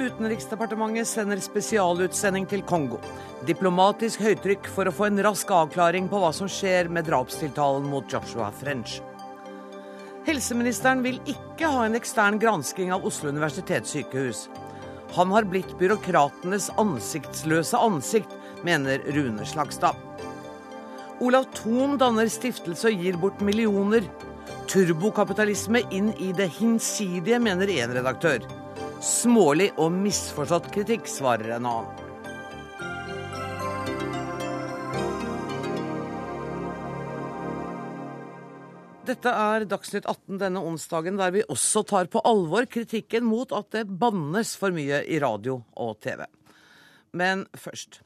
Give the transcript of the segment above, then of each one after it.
Utenriksdepartementet sender spesialutsending til Kongo. Diplomatisk høytrykk for å få en rask avklaring på hva som skjer med drapstiltalen mot Joshua French. Helseministeren vil ikke ha en ekstern gransking av Oslo universitetssykehus. Han har blitt byråkratenes ansiktsløse ansikt, mener Rune Slagstad. Olav Thon danner stiftelse og gir bort millioner. Turbokapitalisme inn i det hinsidige, mener én redaktør. Smålig og misforstått kritikk, svarer en annen. Dette er Dagsnytt 18 denne onsdagen, der vi også tar på alvor kritikken mot at det bannes for mye i radio og TV. Men først.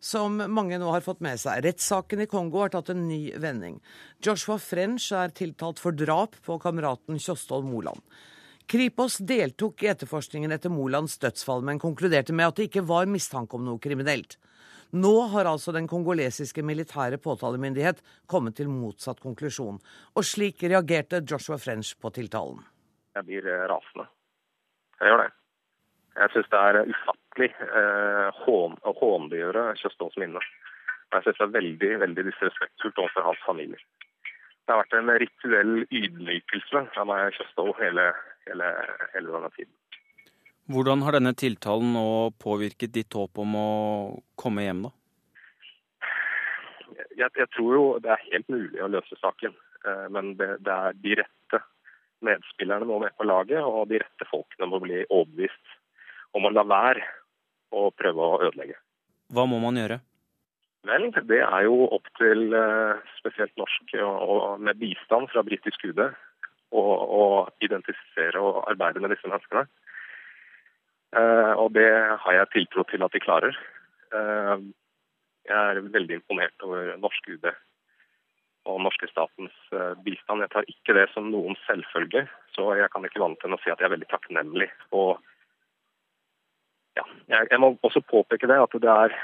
Som mange nå har fått med seg, rettssaken i Kongo har tatt en ny vending. Joshua French er tiltalt for drap på kameraten Kjostolv Moland. Kripos deltok i etterforskningen etter Molands dødsfall, men konkluderte med at det ikke var mistanke om noe kriminelt. Nå har altså den kongolesiske militære påtalemyndighet kommet til motsatt konklusjon. Og slik reagerte Joshua French på tiltalen. Jeg blir eh, rasende. Jeg gjør det. Jeg syns det er ufattelig eh, å hånliggjøre Kjøståls minne. Jeg syns det er veldig veldig disrespektfullt overfor hans familie. Det har vært en rituell ydmykelse av meg Kjøstål hele, hele, hele denne tiden. Hvordan har denne tiltalen nå påvirket ditt håp om å komme hjem, da? Jeg, jeg tror jo det er helt mulig å løse saken. Eh, men det, det er de rette medspillerne må med på laget, og de rette folkene må bli overbevist om å la være å prøve å ødelegge. Hva må man gjøre? Vel, det er jo opp til eh, spesielt norsk og med bistand fra britisk UD å identifisere og arbeide med disse menneskene. Eh, og det har jeg tiltro til at de klarer. Eh, jeg er veldig imponert over norsk UD og norske statens eh, bistand. Jeg tar ikke det som noen selvfølge, så jeg kan ikke vant til å si at jeg er veldig takknemlig. Og ja, jeg, må også påpeke det at det er,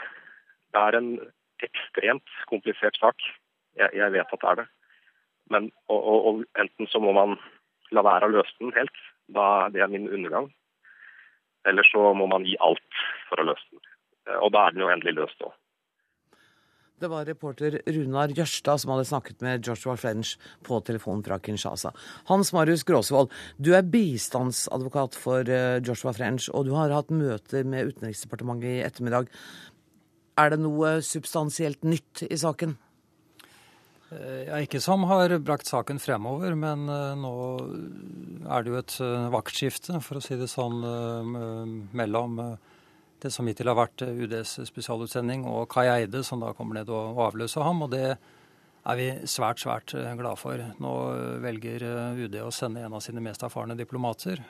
det er en ekstremt komplisert sak. Jeg, jeg, vet at det er det. Men og, og, og enten så må man la være å løse den helt, da det er min undergang. Eller så må man gi alt for å løse den. Eh, og da er den jo endelig løst òg. Det var reporter Runar Jørstad som hadde snakket med Joshua French på telefonen fra Kinshasa. Hans Marius Gråsvold, du er bistandsadvokat for eh, Joshua French, og du har hatt møter med Utenriksdepartementet i ettermiddag. Er det noe substansielt nytt i saken? Eh, ja, ikke som har brakt saken fremover, men eh, nå er det jo et eh, vaktskifte, for å si det sånn, mellom det som hittil har vært UDs spesialutsending og Kai Eide, som da kommer ned og avløser ham. og det er vi svært, svært glad for. Nå velger UD å sende en av sine mest erfarne diplomater.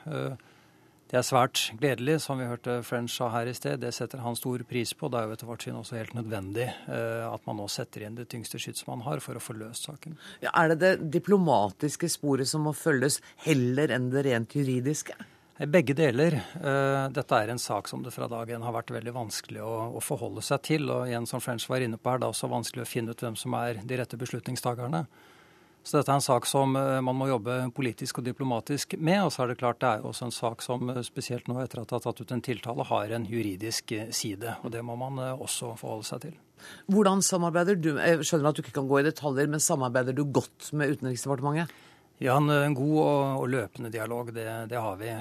Det er svært gledelig, som vi hørte French sa her i sted. Det setter han stor pris på. Det er jo etter vårt syn også helt nødvendig eh, at man nå setter inn det tyngste skyts man har for å få løst saken. Ja, er det det diplomatiske sporet som må følges, heller enn det rent juridiske? Begge deler. Eh, dette er en sak som det fra dag én har vært veldig vanskelig å, å, forholde seg til. Og igjen, som French var inne på, er det også vanskelig å finne ut hvem som er de rette beslutningstakerne. Så dette er en sak som eh, man må jobbe politisk og diplomatisk med. Og så er det klart det er også en sak som eh, spesielt nå etter at det har tatt ut en tiltale, har en juridisk eh, side. Og det må man også forholde seg til. Hvordan samarbeider du? Jeg skjønner at du ikke kan gå i detaljer, men samarbeider du godt med Utenriksdepartementet? Ja, en god og, løpende dialog, det, det, har vi.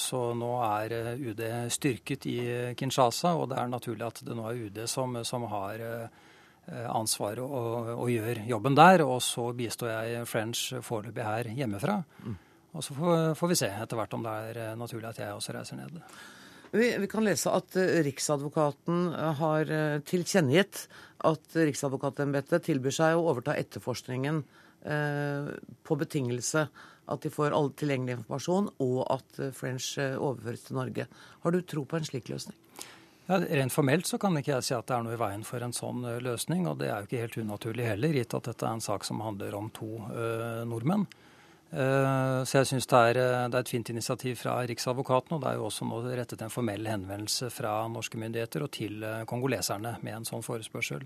Så nå er UD styrket i Kinshasa, og det er naturlig at det nå er UD som, som har Eh, ansvaret og, og, gjør jobben der. Og så bistår jeg French foreløpig her hjemmefra. Mm. Og så får, får, vi se etter hvert om det er eh, naturlig at jeg også reiser ned. Vi, vi kan lese at uh, Riksadvokaten har tilkjennegitt at Riksadvokatembetet tilbyr seg å overta etterforskningen eh, på betingelse at de får all tilgjengelig informasjon, og at French overføres til Norge. Har du tro på en slik løsning? Ja, Rent formelt så kan ikke jeg si at det er noe i veien for en sånn uh, løsning. Og det er jo ikke helt unaturlig heller, gitt at dette er en sak som handler om to uh, nordmenn. Uh, så jeg syns det, det, er et fint initiativ fra Riksadvokaten. Og det er jo også nå rettet en formell henvendelse fra norske myndigheter og til kongoleserne med en sånn forespørsel.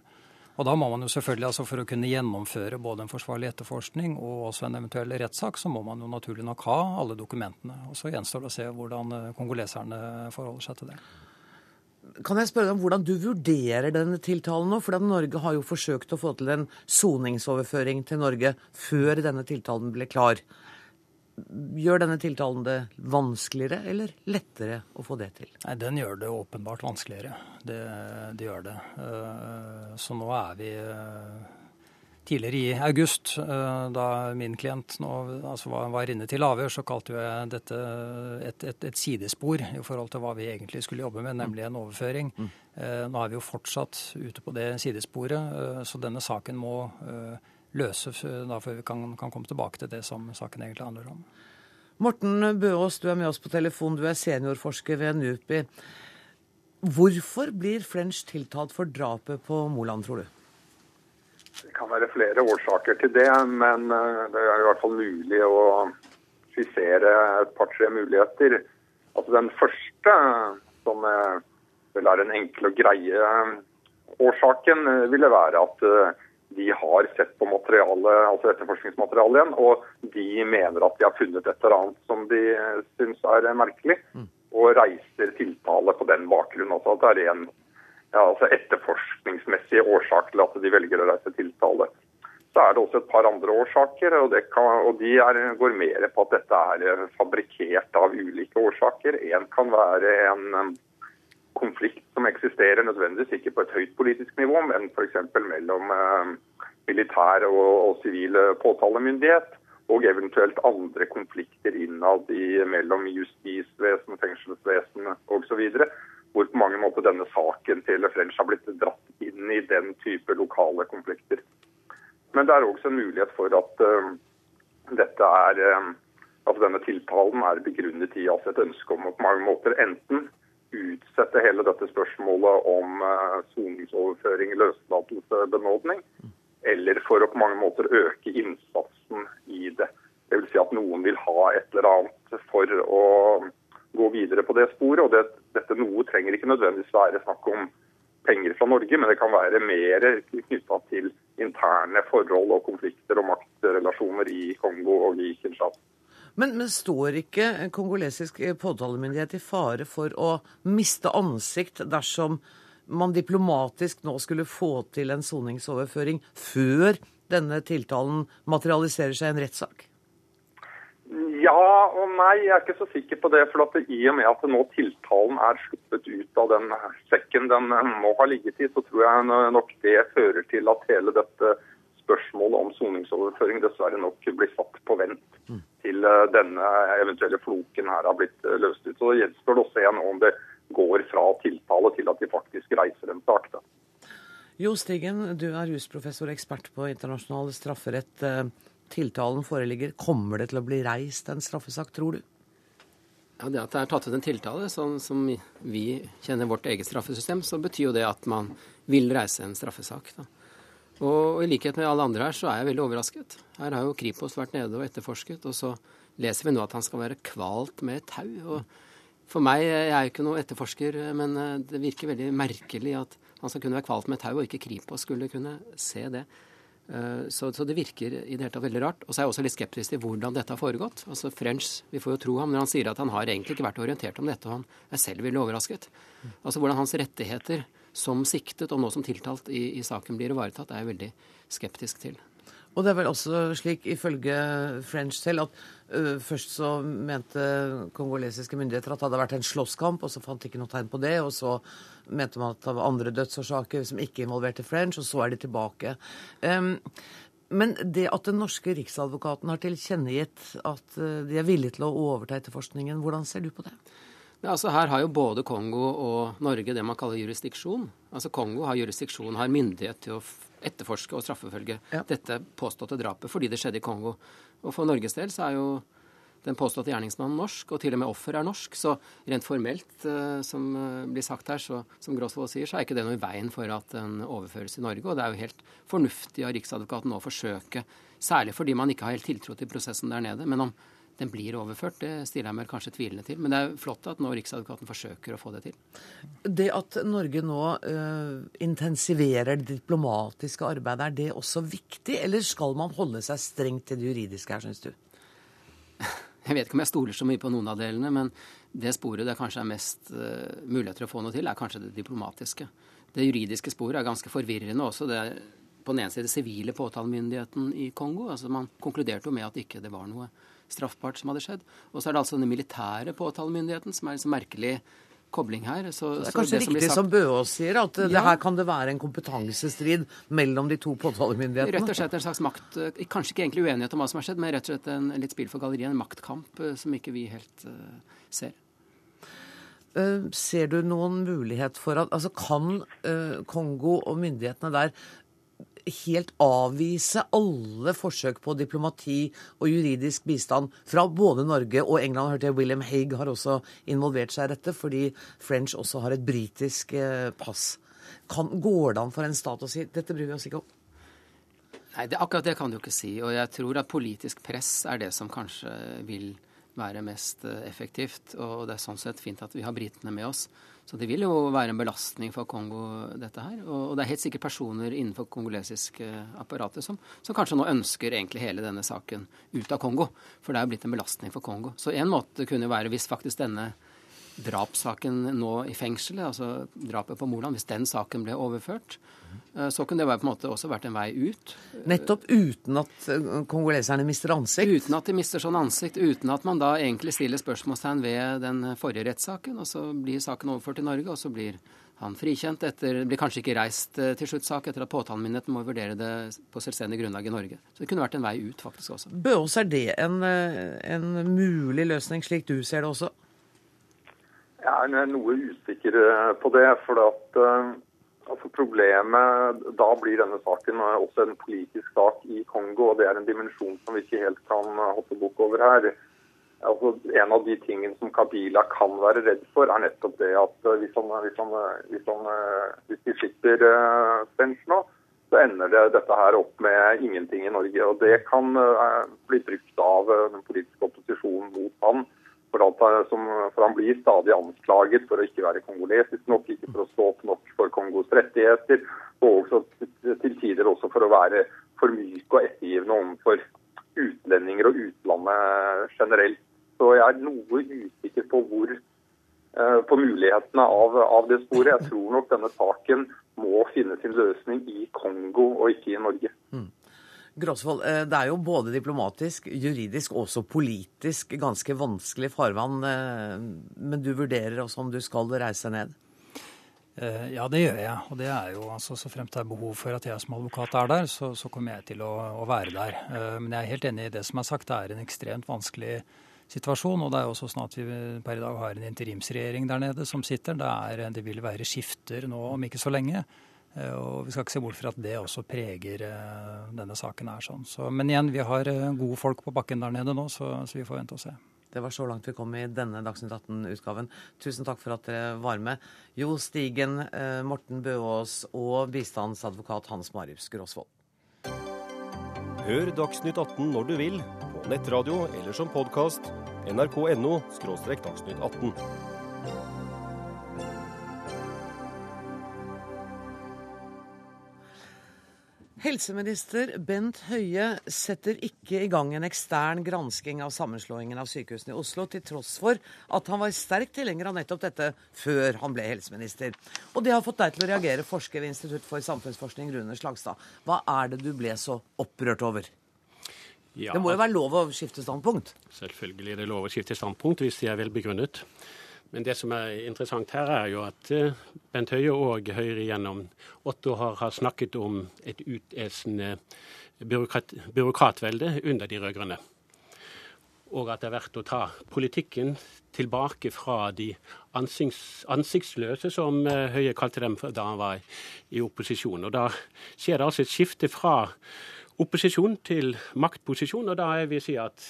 Og da må man jo selvfølgelig, altså For å kunne gjennomføre både en forsvarlig etterforskning og også en eventuell rettssak, så må man jo naturlig nok ha alle dokumentene. Og Så gjenstår det å se hvordan eh, kongoleserne forholder seg til det. Kan jeg spørre deg om hvordan du vurderer denne tiltalen nå? For Norge har jo forsøkt å få til en soningsoverføring til Norge før denne tiltalen ble klar. Gjør denne tiltalen det vanskeligere eller lettere å få det til? Nei, Den gjør det åpenbart vanskeligere. Det, det gjør det. Eh, så nå er vi eh, Tidligere i august, eh, da min klient nå, altså var inne til avhør, så kalte jeg dette et, et, et, sidespor i forhold til hva vi egentlig skulle jobbe med, nemlig en overføring. Mm. Nå er vi jo fortsatt ute på det sidesporet, så denne saken må løse da før vi kan, kan, komme tilbake til det som saken egentlig handler om. Morten Bøås, du er med oss på telefon. Du er seniorforsker ved NUPI. Hvorfor blir French tiltalt for drapet på Moland, tror du? Det kan være flere årsaker til det, men eh, det er i hvert fall mulig å skissere et par-tre muligheter. Altså Den første, som vel er den enkle og greie årsaken, ville være at eh, de har sett på materialet, altså etterforskningsmaterialet igjen, og de mener at de har funnet et eller annet som de syns er merkelig, mm. og reiser tiltale på den bakgrunn. Altså at det er en ja, altså etterforskningsmessige årsaker til at de velger å reise tiltale. Så er det også et par andre årsaker, og, kan, og de er, går mer på at dette er fabrikkert av ulike årsaker. En kan være en konflikt som eksisterer nødvendigvis ikke på et høyt politisk nivå, men f.eks. mellom militær militær og sivil påtalemyndighet. Og eventuelt andre konflikter innad i, mellom justisvesen, fengselsvesen osv. Hvor på mange måter denne saken til French har blitt dratt inn i den type lokale konflikter. Men det er også en mulighet for at dette er uh, altså denne tiltalen er begrunnet i altså et ønske om å på mange måter enten utsette hele dette spørsmålet om eh, soningsoverføring, løslatelse, benådning. Eller for å på mange måter øke innsatsen i det. Dvs. Si at noen vil ha et eller annet for å gå videre på det sporet. og det, Dette noe trenger ikke nødvendigvis være snakk om penger fra Norge, men det kan være mer knytta til interne forhold og konflikter og maktrelasjoner i Kongo og i Kinshasa. Men, men, står ikke kongolesisk påtalemyndighet i fare for å miste ansikt dersom man diplomatisk nå skulle få til en soningsoverføring før denne tiltalen materialiserer seg i en rettssak? Ja og nei, jeg er ikke så sikker på det. For at I og med at nå tiltalen er sluppet ut av den sekken den må ha ligget i, så tror jeg nok det fører til at hele dette spørsmålet om soningsoverføring dessverre nok blir satt på vent mm. til eh, denne eventuelle floken her har blitt eh, løst ut. Så Det gjenstår det å se nå om det går fra tiltale til at de faktisk reiser en sak. Jo Stigen, du er jusprofessor og ekspert på internasjonal strafferett. Tiltalen foreligger. Kommer det til å bli reist en straffesak, tror du? Ja, Det at det er tatt ut en tiltale, sånn som vi kjenner vårt eget straffesystem, så betyr jo det at man vil reise en straffesak. da. Og i likhet med alle andre her, så er jeg veldig overrasket. Her har jo Kripos vært nede og etterforsket, og så leser vi nå at han skal være kvalt med tau. Og for meg, jeg er jo ikke noe etterforsker, men eh, det virker veldig merkelig at han skal kunne være kvalt med tau, og ikke Kripos skulle kunne se det. Eh, så, så, det virker i det hele tatt veldig rart. Og så er jeg også litt skeptisk til hvordan dette har foregått. Altså French, Vi får jo tro ham når han sier at han har egentlig ikke vært orientert om dette, og han er selv veldig overrasket. Altså hvordan hans rettigheter som siktet og nå som tiltalt i, i saken blir ivaretatt, er jeg veldig skeptisk til. Og det er vel også slik, ifølge French selv, at uh, først så mente kongolesiske myndigheter at det hadde vært en slåsskamp, og så fant de ikke noe tegn på det. Og så mente man at det var andre dødsårsaker som ikke involverte French, og så er de tilbake. Um, men det at den norske riksadvokaten har tilkjennegitt at uh, de er villige til å overta etterforskningen, hvordan ser du på det? Ja, altså Her har jo både Kongo og Norge det man kaller jurisdiksjon. Altså Kongo har jurisdiksjon, har myndighet til å etterforske og straffefølge ja. dette påståtte drapet fordi det skjedde i Kongo. Og For Norges del så er jo den påståtte gjerningsmannen norsk, og til og med offer er norsk. Så rent formelt, uh, som uh, blir sagt her, så, som Gråsvold sier, så er ikke det noe i veien for at den overføres i Norge. Og det er jo helt fornuftig av Riksadvokaten å forsøke, særlig fordi man ikke har helt tiltro til prosessen der nede. Men om den blir overført, det stiller jeg meg kanskje tvilende til. Men det er flott at nå Riksadvokaten forsøker å få det til. Det at Norge nå ø, intensiverer det diplomatiske arbeidet, er det også viktig? Eller skal man holde seg strengt til det juridiske her, syns du? Jeg vet ikke om jeg stoler så mye på noen av delene, men det sporet det kanskje er mest uh, muligheter å få noe til, er kanskje det diplomatiske. Det juridiske sporet er ganske forvirrende også. Det er på den ene side sivile påtalemyndigheten i Kongo. altså Man konkluderte jo med at ikke det var noe straffbart som hadde skjedd. Og så er det altså den militære påtalemyndigheten som er en merkelig kobling her. Så, det er kanskje det riktig som, som Bøås sier, at ja, det her kan det være en kompetansestrid mellom de to påtalemyndighetene? Rett og slett en slags makt eh, Kanskje ikke egentlig uenighet om hva som har skjedd, men rett og slett en, litt spill for galleriet. En maktkamp eh, som ikke vi helt uh, ser. Uh, ser du noen mulighet for at altså Kan uh, Kongo og myndighetene der helt avvise alle forsøk på diplomati og juridisk bistand fra både Norge og England. Hørte jeg William Haig har også involvert seg i dette, fordi French også har et britisk eh, pass. Kan, går det an for en stat å si dette bryr vi oss ikke om? Nei, det, akkurat det kan du ikke si. Og jeg tror at politisk press er det som kanskje vil være mest eh, effektivt. Og det er sånn sett fint at vi har britene med oss. Så det vil jo være en belastning for Kongo, dette her. Og det er helt sikkert personer innenfor kongolesisk eh, apparatet som, som, kanskje nå ønsker egentlig hele denne saken ut av Kongo. For det er jo blitt en belastning for Kongo. Så en måte kunne være hvis faktisk denne drapssaken nå i fengselet, altså drapet på Moland, hvis den saken ble overført, eh, så kunne det på en måte også vært en vei ut. Nettopp uten at eh, kongoleserne mister ansikt? Uten at de mister sånn ansikt. Uten at man da egentlig stiller spørsmålstegn ved den forrige rettssaken. Og så blir saken overført til Norge, og så blir han frikjent etter Blir kanskje ikke reist eh, til sluttsak etter at påtalemyndigheten må vurdere det på selvstendig grunnlag i Norge. Så det kunne vært en vei ut, faktisk også. Bøås, er det en, en mulig løsning, slik du ser det også? Jeg er noe usikker eh, på det. for at uh, altså Problemet Da blir denne saken også en politisk sak i Kongo. og Det er en dimensjon som vi ikke helt kan hoppe bukk over her. Altså, en av de tingene som Kabila kan være redd for, er nettopp det at hvis, han, hvis, han, hvis, han, hvis de slipper uh, nå, så ender det dette her opp med ingenting i Norge. og Det kan bli brukt av den politiske opposisjonen mot han som, for han blir stadig anklaget for å ikke være kongolesisk nok, ikke for å stå opp nok for Kongos rettigheter, og også til tider også for å være for myk og ettergivende overfor utlendinger og utlandet generelt. Så jeg er noe usikker på hvor eh, på mulighetene av, av, det sporet. Jeg tror nok denne saken må finne sin løsning i Kongo og ikke i Norge. Mm. Gråsvold, eh, det er jo både diplomatisk, juridisk og også politisk ganske vanskelig farvann. Eh, men du vurderer også om du skal reise ned? Eh, ja, det gjør jeg. Og det er jo altså så fremt det er behov for at jeg som advokat er der, så, så kommer jeg til å, å, være der. Men jeg er helt enig i det som er sagt. Det er en ekstremt vanskelig situasjon. Og det er jo også sånn at vi per i dag har en interimsregjering der nede som sitter. Det, er, det vil være skifter nå om ikke så lenge. Eh, og vi skal ikke se bort fra at det også preger eh, denne saken. her. Sånn. Så, men igjen, vi har eh, gode folk på bakken der nede nå, så, så vi får vente og se. Det var så langt vi kom i denne Dagsnytt 18-utgaven. Tusen takk for at dere var med. Jo Stigen, Morten Bøås og bistandsadvokat Hans Marius Gråsvold. Hør Dagsnytt 18 når du vil, på nettradio eller som podkast. nrk.no – dagsnytt 18. Helseminister Bent Høie setter ikke i gang en ekstern gransking av sammenslåingen av sykehusene i Oslo, til tross for at han var sterk tilhenger av nettopp dette før han ble helseminister. Og det har fått deg til å reagere, forsker ved Institutt for samfunnsforskning, Rune Slagstad. Hva er det du ble så opprørt over? Ja, det må jo være lov å skifte standpunkt? Selvfølgelig er det lov å skifte standpunkt hvis de er velbegrunnet. Men det som er interessant her, er jo at eh, Bent Høie og Høyre gjennom åtte år har snakket om et utesende byråkrat, byråkratvelde under de rød-grønne. Og at det er verdt å ta politikken tilbake fra de ansikts, ansiktsløse, som eh, Høie kalte dem da han var i opposisjon. Og Da skjer det altså et skifte fra opposisjon til maktposisjon, og da vil jeg si at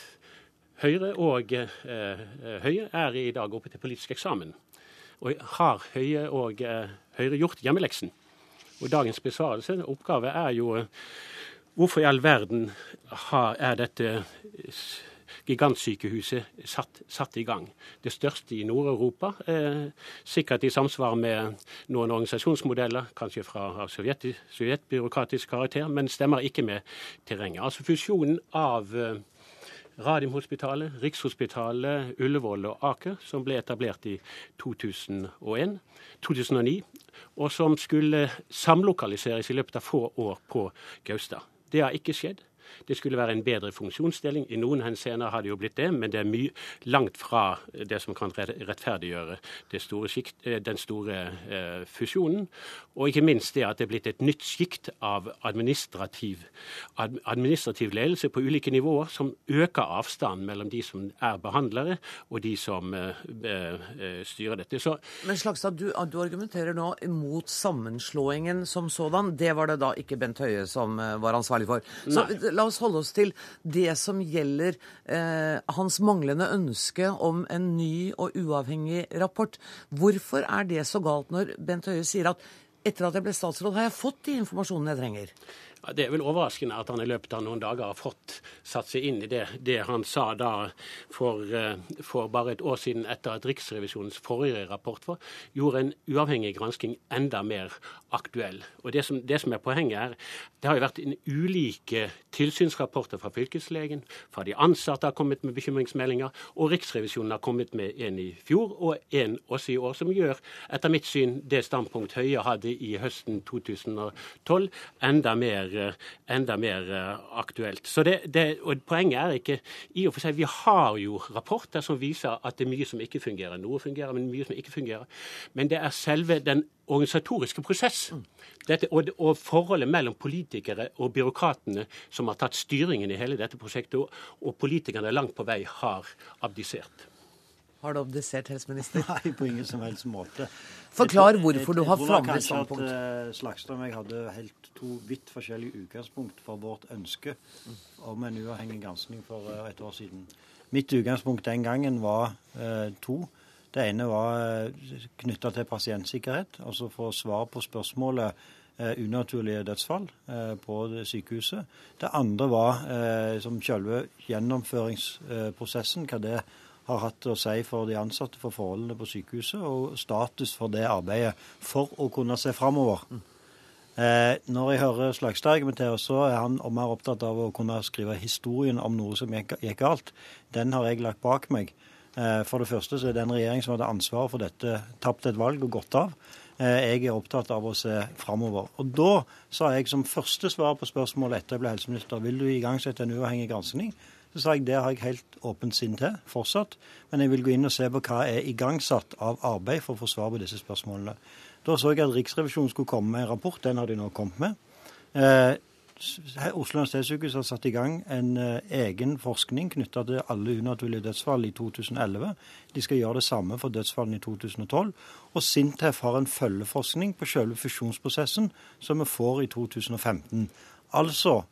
Høyre og eh, Høie er i dag oppe til politisk eksamen. Og har Høie og eh, Høyre gjort hjemmeleksen? Og dagens besvarelse, oppgave, er jo hvorfor i all verden har, er dette gigantsykehuset satt, satt i gang. Det største i Nord-Europa. Eh, sikkert i samsvar med noen organisasjonsmodeller, kanskje fra sovjet, sovjetbyråkratisk karakter, men stemmer ikke med terrenget. Altså fusjonen av eh, Radiumhospitalet, Rikshospitalet, Ullevål og Aker, som ble etablert i 2001, 2009, og som skulle samlokaliseres i løpet av få år på Gaustad. Det har ikke skjedd. Det skulle være en bedre funksjonsdeling. I noen henseender har det jo blitt det, men det er mye langt fra det som kan rettferdiggjøre store skikt, den store eh, fusjonen. Og ikke minst det at det er blitt et nytt sjikt av administrativ, administrativ, ledelse på ulike nivåer, som øker avstanden mellom de som er behandlere, og de som eh, styrer dette. Så, men Slagstad, du, du argumenterer nå mot sammenslåingen som sådan. Det var det da ikke Bent Høie som var ansvarlig for. Så Nei la oss holde oss til det som gjelder eh, hans manglende ønske om en ny og uavhengig rapport. Hvorfor er det så galt når Bent Høie sier at etter at jeg ble statsråd, har jeg fått de informasjonene jeg trenger? Det er vel overraskende at han i løpet av noen dager har fått satt seg inn i det, det han sa da for, eh, for, bare et år siden etter at Riksrevisjonens forrige rapport var, gjorde en uavhengig gransking enda mer aktuell. Og det som, det som, er poenget er, Det har jo vært en ulike tilsynsrapporter fra fylkeslegen, fra de ansatte har kommet med bekymringsmeldinger, og Riksrevisjonen har kommet med en i fjor og en også i år, som gjør etter mitt syn det standpunkt Høie hadde i høsten 2012, enda mer mer, enda mer eh, aktuelt. Så det, det, og Poenget er ikke i og for seg, Vi har jo rapporter som viser at det er mye som ikke fungerer. Noe fungerer, men mye som ikke fungerer. Men det er selve den organisatoriske prosess dette, og, og, forholdet mellom politikere og byråkratene som har tatt styringen i hele dette prosjektet, og, og politikerne langt på vei har abdisert. Har du abdisert, helseminister? Nei, på ingen som helst måte. Forklar hvorfor du har forandret standpunkt. Jeg tror kanskje at Slagstad og jeg hadde helt to vidt forskjellige utgangspunkt for vårt ønske om en uavhengig gransking for eh, et år siden. Mitt utgangspunkt den gangen var eh, to. Det ene var eh, knytta til pasientsikkerhet, altså få svar på spørsmålet eh, unaturlige dødsfall eh, på sykehuset. Det andre var eh, som selve gjennomføringsprosessen, hva det har hatt å si for de ansatte, for forholdene på sykehuset, og status for det arbeidet for å kunne se framover. Eh, når jeg hører Slagstad argumentere, så er han mer opptatt av å kunne skrive historien om noe som gikk, gikk galt. Den har jeg lagt bak meg. Eh, for det første så er den regjeringen som hadde ansvaret for dette, tapt et valg og gått av. Eh, jeg er opptatt av å se framover. Og da sa jeg som første svar på spørsmålet etter jeg ble helseminister, vil du igangsette en uavhengig gransking? Så sa jeg det har jeg helt åpent sinn til fortsatt, men jeg vil gå inn og se på hva er igangsatt av arbeid for å få svar på disse spørsmålene. Da så jeg at Riksrevisjonen skulle komme med en rapport. Den har de nå kommet med. Eh, Oslo universitetssykehus har satt i gang en eh, egen forskning knytta til alle unaturlige dødsfall i 2011. De skal gjøre det samme for dødsfallene i 2012. Og Sintef har en følgeforskning på selve fusjonsprosessen som vi får i 2015. Altså,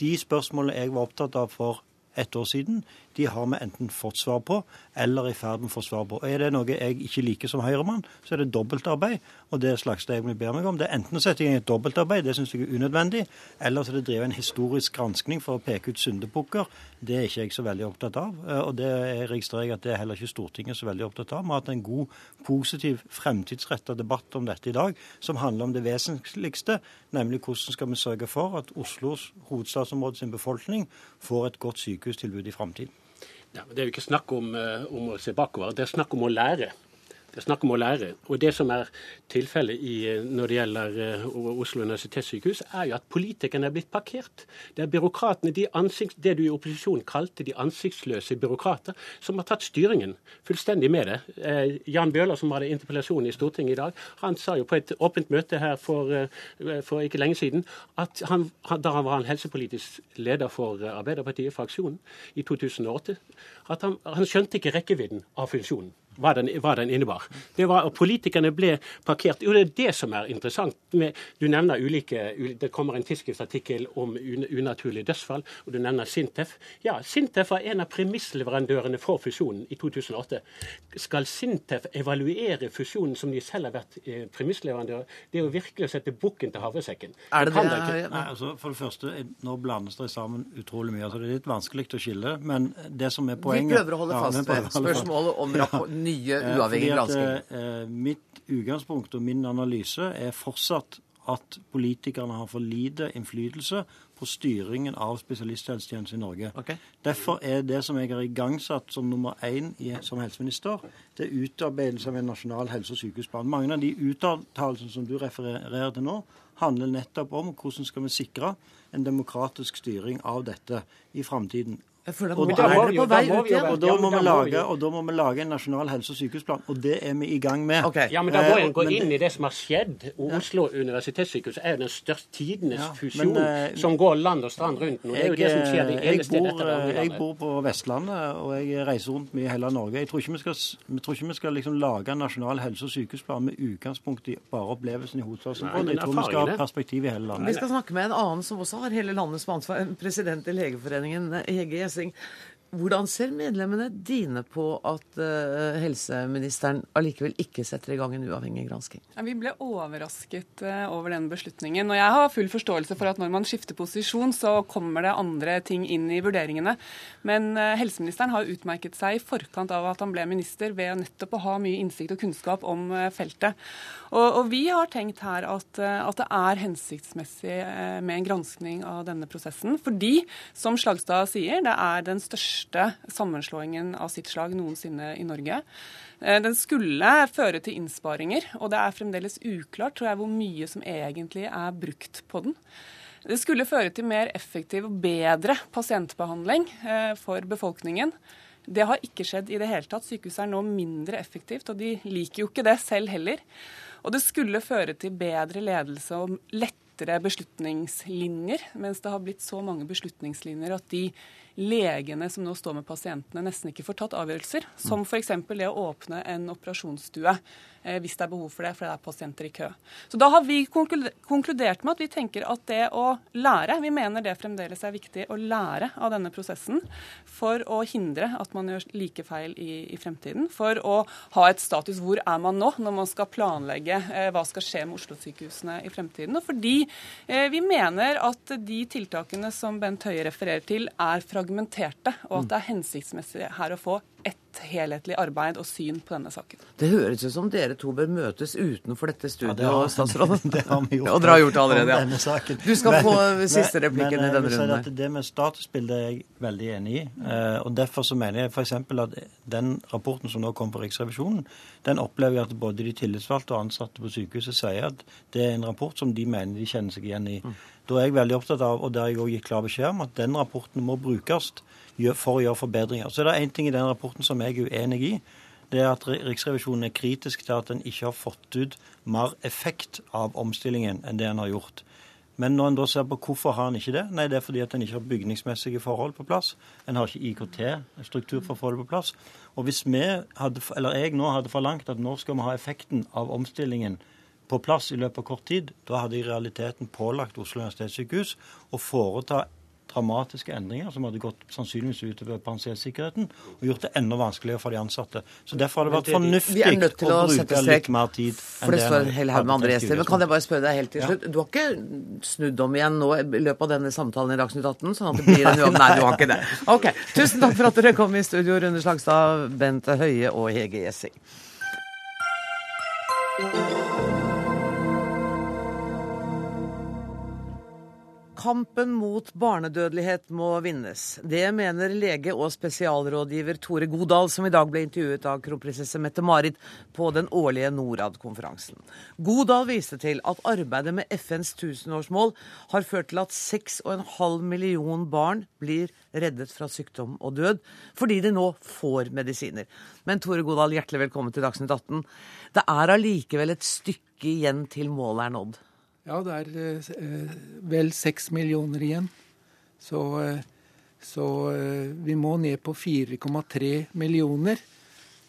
de spørsmålene jeg var opptatt av for ett år siden, de har vi enten fått svar på eller i ferd med å få svar på. Og Er det noe jeg ikke liker som Høyremann, så er det dobbeltarbeid. Og det slags det jeg ber meg om, det er enten å sette i gang et dobbeltarbeid, det syns jeg er unødvendig, eller så er det drive en historisk granskning for å peke ut syndebukker. Det er ikke jeg så veldig opptatt av. Eh, og det registrerer jeg at det er heller ikke Stortinget så veldig opptatt av. Vi har hatt en god, positiv, fremtidsretta debatt om dette i dag, som handler om det vesentligste, nemlig hvordan skal vi sørge for at Oslos hovedstadsområde sin befolkning får et godt sykehustilbud i framtiden. Ja, det er jo ikke snakk om, eh, om, å se bakover, det er snakk om å lære. Det er snakk om å lære. Og Det som er tilfellet eh, når det gjelder uh, Oslo universitetssykehus, er jo at politikerne er blitt parkert. Det er byråkratene, de ansikts, det du i opposisjon kalte de ansiktsløse byråkrater, som har tatt styringen fullstendig med det. Uh, Jan Bøhler, som hadde interpellasjon i Stortinget i dag, han sa jo på et åpent møte her for, for ikke lenge siden at han, da han var en helsepolitisk leder for Arbeiderpartiet, fraksjonen, i 2008, at han, han skjønte ikke rekkevidden av funksjonen. Hva den, hva den innebar. Det var og Politikerne ble parkert. Jo, det er det som er interessant. Med, du nevner ulike, Det kommer en tidsskriftsartikkel om un, unaturlige dødsfall, og du nevner Sintef. Ja, Sintef var en av premissleverandørene for fusjonen i 2008. Skal Sintef evaluere fusjonen som de selv har vært eh, premissleverandør? Det er jo virkelig å sette bukken til havresekken. Er det det? det? ikke- Nei, altså For det første, nå blandes det sammen utrolig mye. altså Det er litt vanskelig å skille. Men det som er Vi poenget prøver å holde fast vi prøver ved å holde fast. spørsmålet om rapport, nye Eh, uavhengige granskinger. eh, Mitt utgangspunkt og min analyse er fortsatt at politikerne har for lite innflytelse på styringen av spesialisthelsetjenesten i Norge. Okay. Derfor er det som jeg har igangsatt som nummer én i, som helseminister, det er utarbeidelse av en nasjonal helse- og sykehusplan. Mange av de uttalelsene som du refererer til nå, handler nettopp om hvordan skal vi sikre en demokratisk styring av dette i framtiden. Jeg Og da er må vi på jo- vei ut igjen. Og da, må vi da må vi lage, og da må vi lage en nasjonal helse- og sykehusplan, og det er vi i gang med. Okay. Ja, men da må Eh, en gå inn inn i det som har skjedd. Og Oslo universitetssykehus er jo den største tidenes Ja, fusjon men, eh, som går land og strand rundt nå. Det er jo det som skjer det jeg, stedet bor, dette det jeg bor på Vestlandet, og jeg reiser rundt mye i hele Norge. Jeg tror ikke vi skal, vi tror ikke vi skal liksom lage en nasjonal helse- og sykehusplan med utgangspunkt i bare opplevelsen i hovedstadsområdet. Jeg tror vi skal ha perspektiv i hele landet. Vi skal snakke med en annen som også har hele landet som ansvar, en president i Legeforeningen, Hege Gjessing. Hvordan ser medlemmene dine på at uh, helseministeren allikevel ikke setter i gang en uavhengig gransking? Ja, vi ble overrasket uh, over den beslutningen. Og jeg har full forståelse for at når man skifter posisjon, så kommer det andre ting inn i vurderingene. Men uh, helseministeren har utmerket seg i forkant av at han ble minister ved nettopp å ha mye innsikt og kunnskap om feltet. Og, og vi har tenkt her at, at det er hensiktsmessig med en granskning av denne prosessen. Fordi, som Slagstad sier, det er den største sammenslåingen av sitt slag noensinne i Norge. Eh, Den skulle føre til innsparinger, og det er fremdeles uklart tror jeg, hvor mye som egentlig er brukt på den. Det skulle føre til mer effektiv og bedre pasientbehandling eh, for befolkningen. Det har ikke skjedd i det hele tatt. Sykehuset er nå mindre effektivt, og de liker jo ikke det selv heller. Og det skulle føre til bedre ledelse og lettere beslutningslinjer, mens det har blitt så mange beslutningslinjer at de legene som nå står med pasientene, nesten ikke får tatt avgjørelser. Som f.eks. det å åpne en operasjonsstue eh, hvis det er behov for det, for det er pasienter i kø. Så da har vi konkludert med at vi tenker at det å lære, vi mener det fremdeles er viktig å lære av denne prosessen for å hindre at man gjør like feil i, i fremtiden. For å ha et status hvor er man nå når man skal planlegge eh, hva skal skje med Oslo-sykehusene i fremtiden. Og fordi eh, vi mener at de tiltakene som Bent Høie refererer til, er fragmenterte, og at det er hensiktsmessig her å få ett helhetlig arbeid og syn på denne saken. Det høres ut som dere to bør møtes utenfor dette studioet, det statsråd. Det, det har vi gjort. Og dere har gjort det allerede, ja. denne saken. Du skal Men- få siste replikken men i denne runden. at Det med statusbildet er jeg veldig enig i. eh, og Derfor så mener jeg f.eks. at den rapporten som nå kom på Riksrevisjonen, den opplever jeg at både de tillitsvalgte og ansatte på sykehuset sier at det er en rapport som de mener de kjenner seg igjen i. Mm. Da er jeg veldig opptatt av, og der jeg òg gitt klar beskjed om, at den rapporten må brukes for å gjøre forbedringer. Så det er én ting i den rapporten som jeg er uenig i. Det er at Riksrevisjonen er kritisk til at en ikke har fått ut mer effekt av omstillingen enn det en har gjort. Men når en da ser på hvorfor har en ikke det, nei det er fordi at en ikke har bygningsmessige forhold på plass. En har ikke IKT-struktur for å få det på plass. Og hvis vi hadde, eller jeg nå hadde forlangt at nå skal vi ha effekten av omstillingen på plass i løpet av kort tid, da hadde i realiteten pålagt Oslo universitetssykehus å foreta dramatiske endringer som hadde gått sannsynligvis utover pasientsikkerheten og gjort det enda vanskeligere for de ansatte. Så Derfor har det vært Vi er fornuftig nødt til å å bruke litt mer tid enn det en hel haug med andre gjester. Men kan jeg bare spørre deg helt til Ja. slutt? Du har ikke snudd om igjen nå i løpet av denne samtalen i Dagsnytt 18? sånn at det blir en jobb? Nei, du har ikke det. Ok, Tusen takk for at dere kom i studio, Rune Slagstad, Bent Høie og Hege Gjessing. Kampen mot barnedødelighet må vinnes. Det mener lege og spesialrådgiver Tore Godal, som i dag ble intervjuet av kronprinsesse Mette-Marit på den årlige Norad-konferansen. Godal viste til at arbeidet med FNs tusenårsmål har ført til at 6,5 million barn blir reddet fra sykdom og død, fordi de nå får medisiner. Men Tore Godal, hjertelig velkommen til Dagsnytt 18. Det er allikevel et stykke igjen til målet er nådd. Ja, det er eh, vel seks millioner igjen. Så, eh, så eh, vi må ned på 4,3 millioner.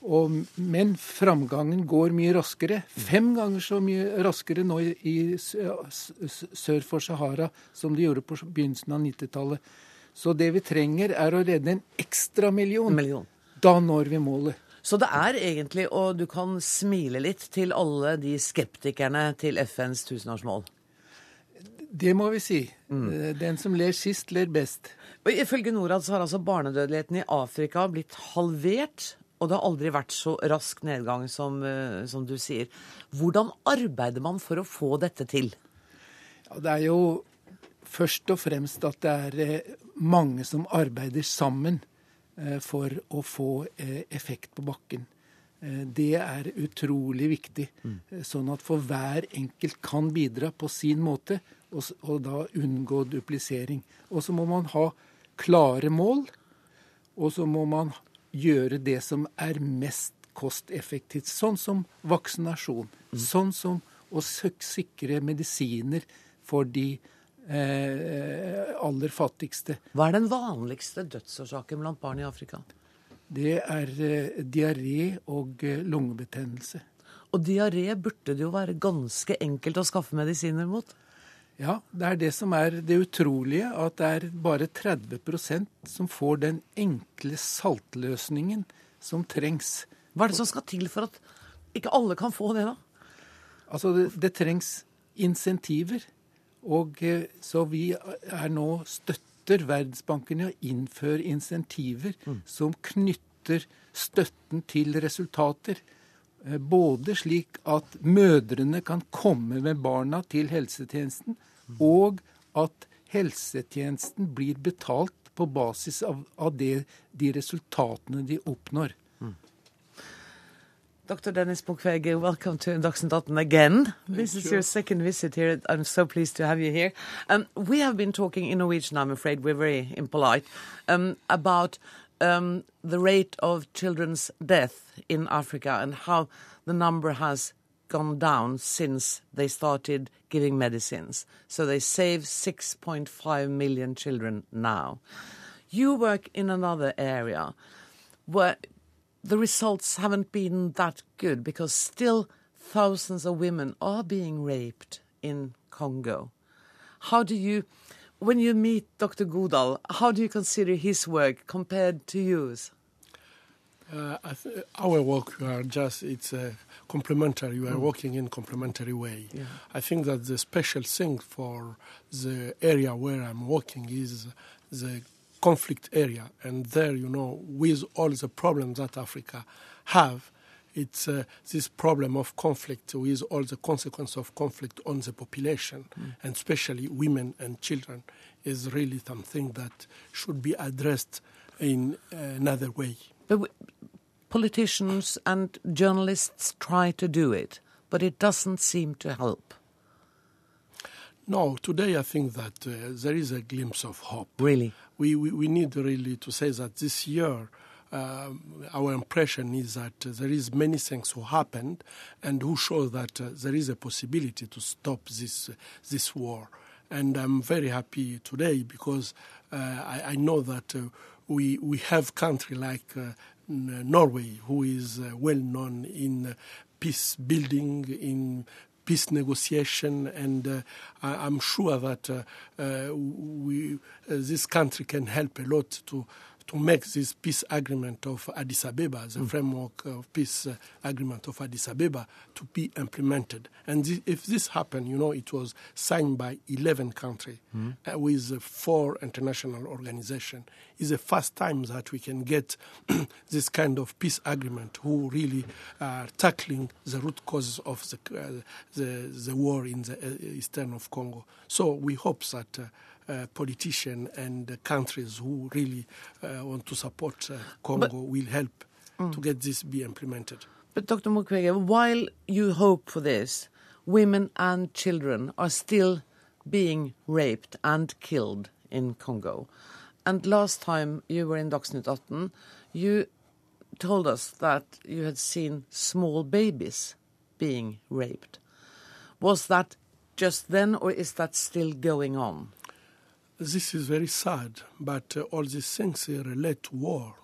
Og, men framgangen går mye raskere. Fem ganger så mye raskere nå i, i sør for Sahara som de gjorde på begynnelsen av 90-tallet. Så det vi trenger, er å redde en ekstra million. million. Da når vi målet. Så det er egentlig, og du kan smile litt til alle de skeptikerne til FNs tusenårsmål? Det må vi si. Mm. Den som ler sist, ler best. Og Ifølge Norad så har altså barnedødeligheten i Afrika blitt halvert. Og det har aldri vært så rask nedgang som, eh, som du sier. Hvordan arbeider man for å få dette til? Ja, det er jo først og fremst at det er eh, mange som arbeider sammen for å få effekt på bakken. Det er utrolig viktig, mm. sånn at for hver enkelt kan bidra på sin måte, og, og da unngå duplisering. Og så må man ha klare mål, og så må man gjøre det som er mest kosteffektivt. Sånn som vaksinasjon. Mm. Sånn som å sikre medisiner for de eh, aller fattigste. Hva er den vanligste dødsårsaken blant barn i Afrika? Det er eh, diaré og eh, lungebetennelse. Og diaré burde det jo være ganske enkelt å skaffe medisiner mot? Ja, det er det som er det utrolige, at det er bare 30% som får den enkle saltløsningen som trengs. Hva er det som skal til for at ikke alle kan få det, da? Altså, det, det trengs insentiver. Og eh, så vi er nå støtter Verdensbanken i å innføre insentiver mm. som knytter støtten til resultater. Eh, både slik at mødrene kan komme med barna til helsetjenesten, og at helsetjenesten blir betalt på basis av, av det, de resultatene de oppnår. Dr. Dennis Mukwege, welcome to Dagsnytt 18 again. This is your second visit here. I'm so pleased to have you here. Um, we have been talking in Norwegian, I'm afraid we're very impolite, um, about um, the rate of children's death in Africa and how the number has gone down since they started giving medicines. So they save 6.5 million children now. You work in another area where the results haven't been that good because still thousands of women are being raped in Congo. How do you when you meet Dr. Godal, how do you consider his work compared to yours? Uh, our work, we are just, it's a complementary. We are mm. working in complementary way. Yeah. I think that the special thing for the area where I'm working is the conflict area. And there, you know, with all the problems that Africa have, it's uh, this problem of conflict with all the consequences of conflict on the population, mm. and especially women and children, is really something that should be addressed in another way. But politicians and journalists try to do it, but it doesn't seem to help. No, today I think that uh, there is a glimpse of hope. Really? We, we, we need really to say that this year uh, our impression is that uh, there is many things who happened and who show that uh, there is a possibility to stop this uh, this war. And I'm very happy today because uh, I, I, know that uh, we we have country like Norway who is well known in peace building in peace negotiation, and uh, I, am sure that uh, uh, we, this country can help a lot to to make this peace agreement of Addis Ababa, the mm. framework of peace uh, agreement of Addis Ababa, to be implemented. And th- if this happened, you know, it was signed by 11 countries mm. uh, with uh, four international organizations. It's the first time that we can get this kind of peace agreement who really are tackling the root causes of the, uh, the, the, war in the uh, eastern of Congo. So we hope that uh, politicians and countries who really uh, want to support uh, Congo but, will help mm. to get this be implemented. But Dr. Mukwege, while you hope for this, women and children are still being raped and killed in Congo. And last time you were in Dagsnytt 18, you told us that you had seen small babies being raped. Was that just then, or is that still going on? This is very sad, but uh, all these things relate to war.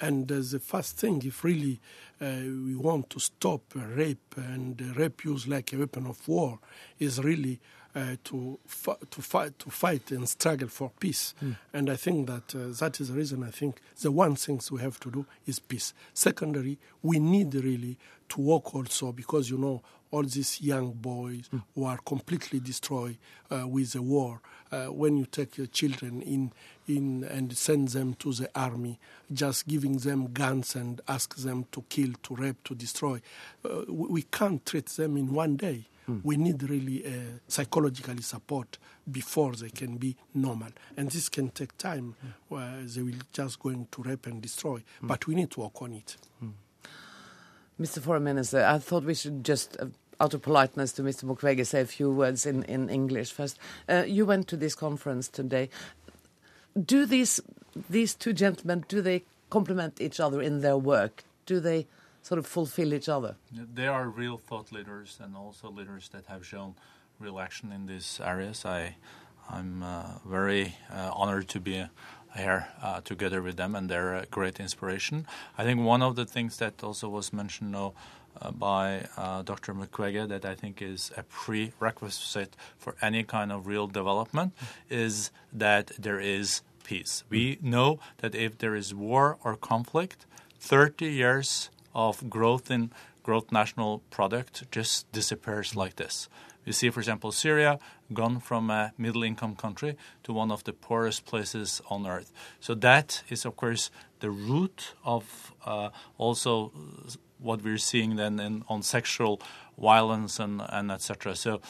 And uh, the first thing, if really uh, we want to stop uh, rape and uh, rape use like a weapon of war, is really uh, to fi- to fight to fight and struggle for peace. And I think that uh, that is the reason. I think the one thing we have to do is peace. Secondary, we need really to work also because you know all these young boys who are completely destroyed uh, with the war. Uh, when you take your children in in and send them to the army, just giving them guns and ask them to kill, to rape, to destroy, uh, we can't treat them in one day. We need really uh, psychologically support before they can be normal, and this can take time. Where they will just going to rape and destroy, but we need to work on it. Mr. Foreign Minister, I thought we should just, uh, out of politeness to Mr. Mukwege, say a few words in, in English first. Uh, you went to this conference today. Do these these two gentlemen do they complement each other in their work? Do they sort of fulfill each other? They are real thought leaders and also leaders that have shown real action in these areas. I, I'm uh, very uh, honored to be here uh, together with them, and they're a great inspiration. I think one of the things that also was mentioned now uh, by uh, Dr. Mukwege that I think is a prerequisite for any kind of real development is that there is peace. We know that if there is war or conflict, 30 years of growth in growth national product just disappears like this. We see, for example, Syria gone from a middle income country to one of the poorest places on earth. So that is, of course, the root of uh, also what we're seeing then in, on sexual violence and, and etc. So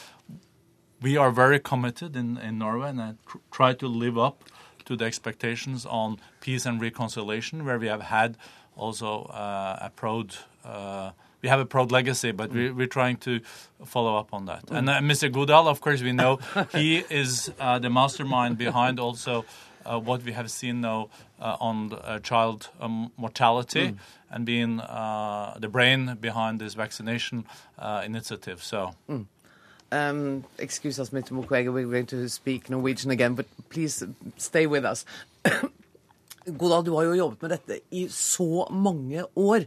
we are very committed in, in Norway and I tr- try to live up to the expectations on peace and reconciliation, where we have had also uh, a proud. Uh, we have a proud legacy, but we, we're trying to follow up on that. And uh, Mr. Goodall, of course, we know he is uh, the mastermind behind also uh, what we have seen now uh, on the, uh, child um, mortality and being uh, the brain behind this vaccination uh, initiative. So. Um, excuse us, Mr. Mukwege, we're going to speak Norwegian again, but please stay with us. Godal, du har jo jobbet med dette i så mange år.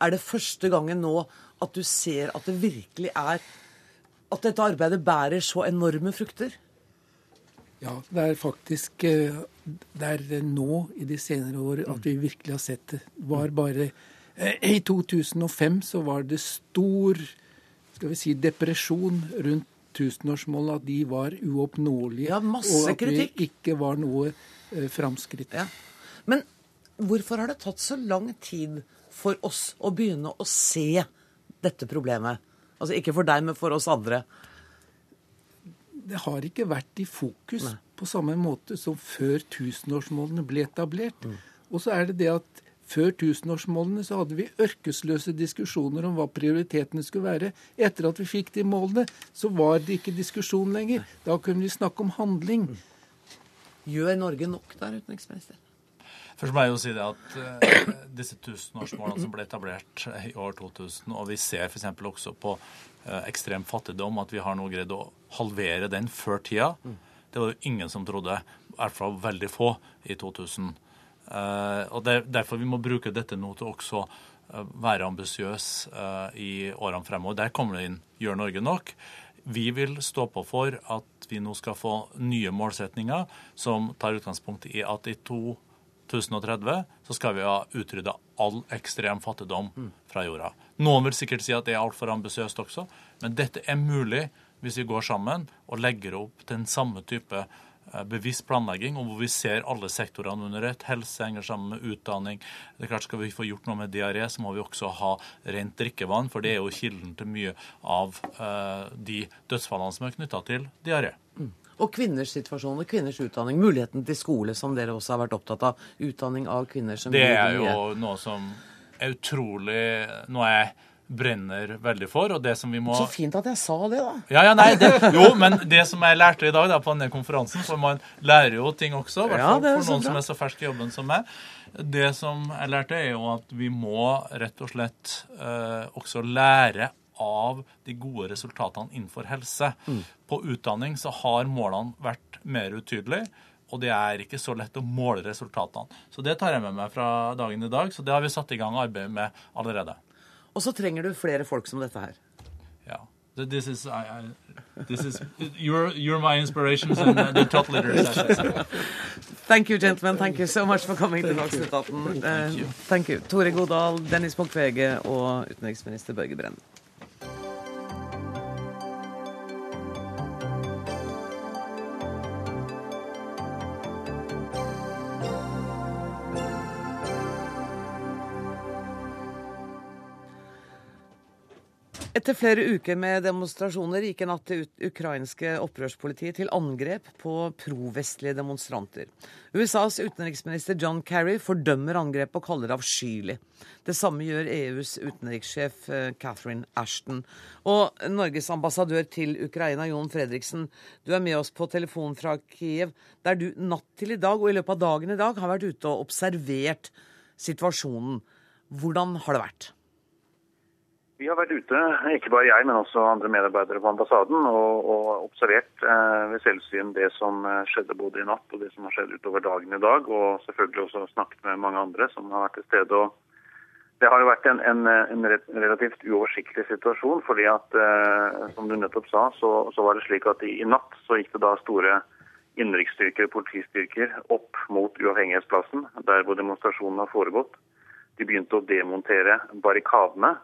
Er det første gangen nå at du ser at det virkelig er At dette arbeidet bærer så enorme frukter? Ja, det er faktisk eh, Det er nå i de senere år at vi virkelig har sett det. Var bare eh, I 2005 så var det stor skal vi si, depresjon rundt tusenårsmålene, at de var uoppnåelige. Ja, masse og at kritikk. det ikke var noe eh, framskritt. Ja. Men hvorfor har det tatt så lang tid for oss å begynne å se dette problemet? Altså ikke for deg, men for oss andre. Det har ikke vært i fokus på samme måte som før tusenårsmålene ble etablert. Og så er det det at før tusenårsmålene så hadde vi ørkesløse diskusjoner om hva prioritetene skulle være. Etter at vi fikk de målene, så var det ikke diskusjon lenger. Da kunne vi snakke om handling. Gjør Norge nok der, utenriksminister? Først må jeg jo si det at eh, disse tusenårsmålene som ble etablert i år 2000, og vi ser f.eks. også på eh, ekstrem fattigdom, at vi har nå greid å halvere den før tida. Det var jo ingen som trodde, i hvert fall veldig få, i 2000. Eh, og det er derfor vi må bruke dette nå til også eh, være ambisiøs eh, i årene fremover. Der kommer det inn Gjør Norge nok? Vi vil stå på for at vi nå skal få nye målsetninger som tar utgangspunkt i at i 2030 så skal vi ha utrydda all ekstrem fattigdom fra jorda. Noen vil sikkert si at det er altfor ambisiøst også, men dette er mulig hvis vi går sammen og legger opp den samme type bevisst planlegging, og hvor vi ser alle sektorene under ett. Helse henger sammen med utdanning. Det er klart Skal vi få gjort noe med diaré, så må vi også ha rent drikkevann, for det er jo kilden til mye av eh, de dødsfallene som er knytta til diaré. Og kvinners situasjon og kvinners utdanning. Muligheten til skole, som dere også har vært opptatt av. Utdanning av kvinner som Det er jo noe som er utrolig Noe jeg brenner veldig for, og det som vi må Så fint at jeg sa det, da. Ja, ja, nei, det, jo, men det som jeg lærte i dag da, på denne konferansen, for man lærer jo ting også, i hvert fall er for noen som er så fersk i jobben som meg. Det som jeg lærte, er jo at vi må rett og slett eh, også lære av de gode resultatene innenfor helse. Mm. På utdanning så har målene vært mer utydelige. og det er ikke så lett å måle resultatene. Så det tar jeg med meg fra dagen i dag. Så det har vi satt i gang arbeidet med allerede. Og så trenger du flere folk som dette her. Ja. This is, I, I, this is you're, you're my inspirations and the top leaders. Thank you, gentlemen. Thank you so much for coming to Dagsnytt 18. Uh, thank you. Tore Godal, Dennis Mukwege og utenriksminister Børge Brende. Etter flere uker med demonstrasjoner gikk en natt det ukrainske opprørspolitiet til angrep på provestlige demonstranter. USAs utenriksminister John Kerry fordømmer angrepet og kaller det avskyelig. Det samme gjør EUs utenrikssjef eh, Catherine Ashton. Og Norges ambassadør til Ukraina, Jon Fredriksen, du er med oss på telefon fra Kiev, der du natt til i dag og i løpet av dagen i dag har vært ute og observert situasjonen. Hvordan har det vært? Vi har vært ute, ikke bare jeg, men også andre medarbeidere på ambassaden, og, og observert eh, ved selvsyn det som eh, skjedde både i natt og det som har skjedd utover dagen i dag. Og selvfølgelig også snakket med mange andre som har vært til stede. og Det har jo vært en, en, en relativt uoversiktlig situasjon. fordi at, eh, som du nettopp sa, så, så, var det slik at i, i natt så gikk det da store innenriksstyrker, politistyrker, opp mot Uavhengighetsplassen, der hvor demonstrasjonen har foregått. De begynte å demontere barrikadene.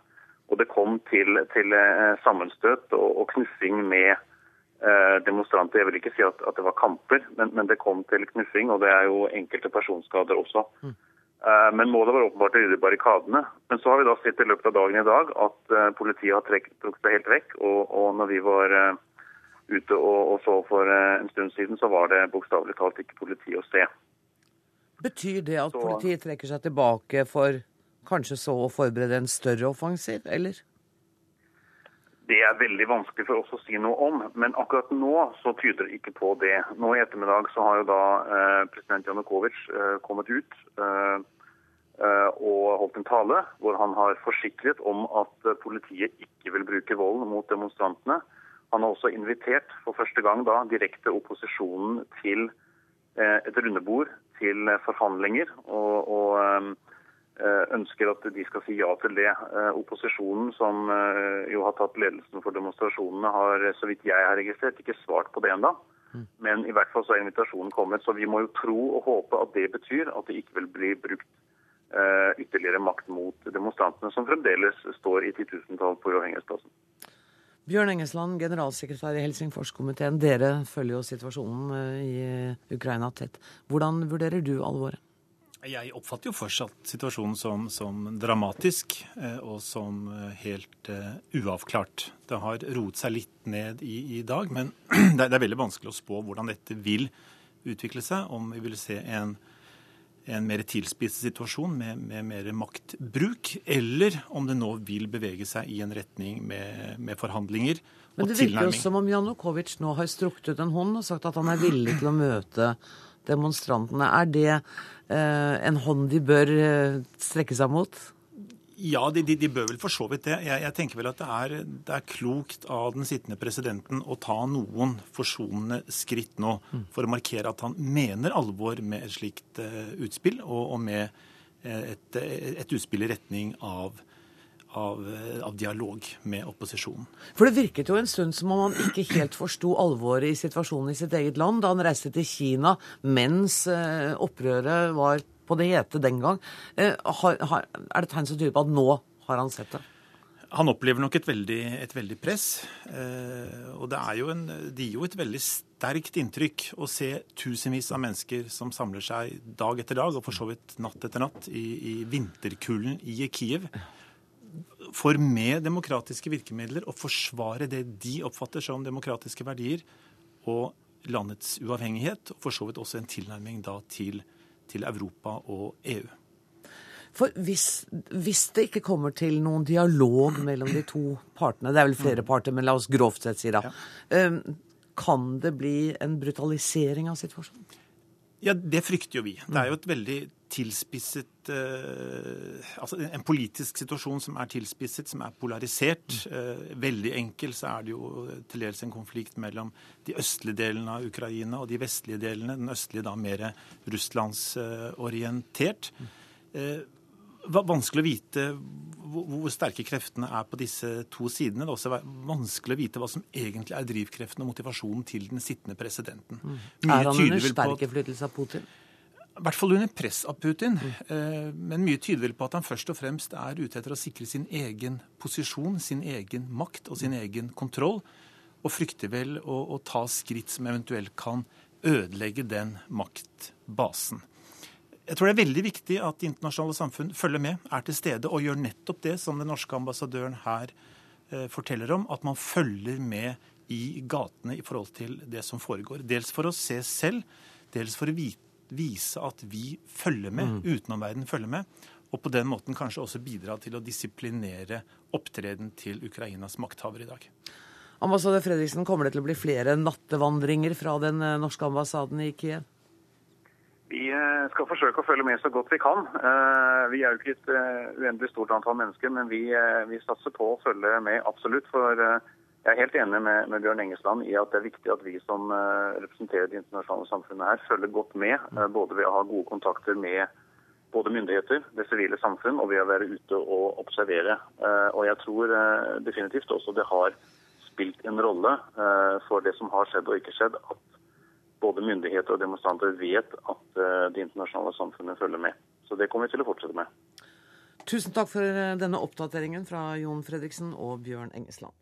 Og det kom til, til eh, sammenstøt og, og knuffing med eh, demonstranter. Jeg vil ikke si at, at det var kamper, men, men, det kom til knuffing, og det er jo enkelte personskader også. Mm. Eh, men målet var åpenbart å rydde barrikadene. Men så har vi da sett i løpet av dagen i dag at politiet har trukket seg helt vekk. Og, og når vi var ute og, og, så for en stund siden, så var det bokstavelig talt ikke politi å se. Betyr det at så, politiet trekker seg tilbake for kanskje så å forberede en større offensiv, eller? Det er veldig vanskelig for oss å si noe om, men akkurat nå så tyder det ikke på det. Nå i ettermiddag så har jo da eh, president Janukovitsj eh, kommet ut eh, eh og holdt en tale hvor han har forsikret om at eh, politiet ikke vil bruke vold mot demonstrantene. Han har også invitert for første gang da direkte opposisjonen til eh, et rundebord, til forhandlinger. og, og ønsker at de skal si ja til det. Eh, opposisjonen, som eh, jo har tatt ledelsen for demonstrasjonene, har så vidt jeg har registrert, ikke svart på det ennå. Mm. Men i hvert fall så er invitasjonen kommet. Så vi må jo tro og håpe at det betyr at det ikke vil bli brukt ytterligere makt mot demonstrantene, som fremdeles står i titusentall på uavhengighetsplassen. Bjørn Engesland, generalsekretær i Helsingforskomiteen. Dere følger jo situasjonen i Ukraina tett. Hvordan vurderer du alvoret? Jeg oppfatter jo fortsatt situasjonen som, som dramatisk eh, og som eh, helt uh, uavklart. Det har roet seg litt ned i, i dag, men det er, det er, veldig vanskelig å spå hvordan dette vil utvikle seg. Om vi vil se en, en mer tilspisset situasjon med, med, mer maktbruk, eller om det nå vil bevege seg i en retning med, med forhandlinger men det virker jo som om Janukovitsj nå har strukket ut en hånd og sagt at han er villig til å møte demonstrantene. Er det eh, en hånd de bør eh, strekke seg mot? Ja, de, de, de, bør vel for så vidt det. Jeg, jeg tenker vel at det er, det er, klokt av den sittende presidenten å ta noen forsonende skritt nå mm. for å markere at han mener alvor med et slikt uh, utspill, og, og med et, et, utspill i retning av av, eh, av, dialog med opposisjonen. For Det virket jo en stund som om han ikke helt forsto alvoret i situasjonen i sitt eget land da han reiste til Kina mens eh, opprøret var på det hete den gang. Eh, har, har, er det tegn som tyder på at nå har han sett det? Han opplever nok et veldig, et veldig press. Eh, og det, er jo en, det gir jo et veldig sterkt inntrykk å se tusenvis av mennesker som samler seg dag etter dag, og for så vidt natt etter natt, i, i vinterkulden i Kiev for med demokratiske virkemidler å forsvare det de oppfatter som demokratiske verdier, og landets uavhengighet, og for så vidt også en tilnærming da til, til Europa og EU. For hvis, hvis, det ikke kommer til noen dialog mellom de to partene, det er vel flere mm. parter, men la oss grovt sett si det, ja. um, kan det bli en brutalisering av situasjonen? Ja, det frykter jo vi. Det er jo et veldig tilspisset eh, Altså en politisk situasjon som er tilspisset, som er polarisert. Eh, veldig enkel så er det jo til dels en konflikt mellom de østlige delene av Ukraina og de vestlige delene. Den østlige da mer russlandsorientert. Eh, vanskelig å vite hvor, sterke kreftene er på disse to sidene. Det er også vanskelig å vite hva som egentlig er drivkreften og motivasjonen til den sittende presidenten. Mye Er han under sterk innflytelse av Putin? I hvert fall under press av Putin. Mm. Men mye tyder vel på at han først og fremst er ute etter å sikre sin egen posisjon, sin egen makt og sin egen kontroll. Og frykter vel å, å ta skritt som eventuelt kan ødelegge den maktbasen. Jeg tror det er veldig viktig at det internasjonale samfunn følger med, er til stede og gjør nettopp det som den norske ambassadøren her eh, forteller om, at man følger med i gatene i forhold til det som foregår. Dels for å se selv, dels for å vite vise at vi følger med, mm. utenomverdenen følger med. Og på den måten kanskje også bidra til å disiplinere opptreden til Ukrainas makthavere i dag. Ambassadør Fredriksen, kommer det til å bli flere nattevandringer fra den eh, norske ambassaden i Kiev? Vi eh, skal forsøke å følge med så godt vi kan. Eh, vi er jo ikke et uendelig stort antall mennesker, men vi, vi satser på å følge med absolutt. For jeg er helt enig med, med, Bjørn Engesland i at det er viktig at vi som uh, representerer det internasjonale samfunnet her, følger godt med. Uh, både ved å ha gode kontakter med både myndigheter, det sivile samfunn, og ved å være ute og observere. Uh, og jeg tror definitivt også det har spilt en rolle for det som har skjedd og ikke skjedd, at både myndigheter og demonstranter vet at det internasjonale samfunnet følger med. Så det kommer vi til å fortsette med. Tusen takk for denne oppdateringen fra Jon Fredriksen og Bjørn Engesland.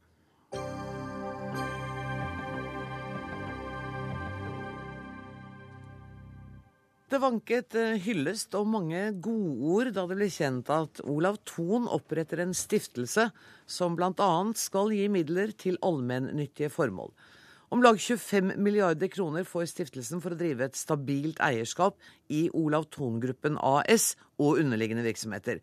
Det vanket eh, hyllest og mange godord da det ble kjent at Olav Thon oppretter en stiftelse som bl.a. skal gi midler til allmennyttige formål. Om lag 25 milliarder kroner får stiftelsen for å drive et stabilt eierskap i Olav Thon-gruppen AS og underliggende virksomheter.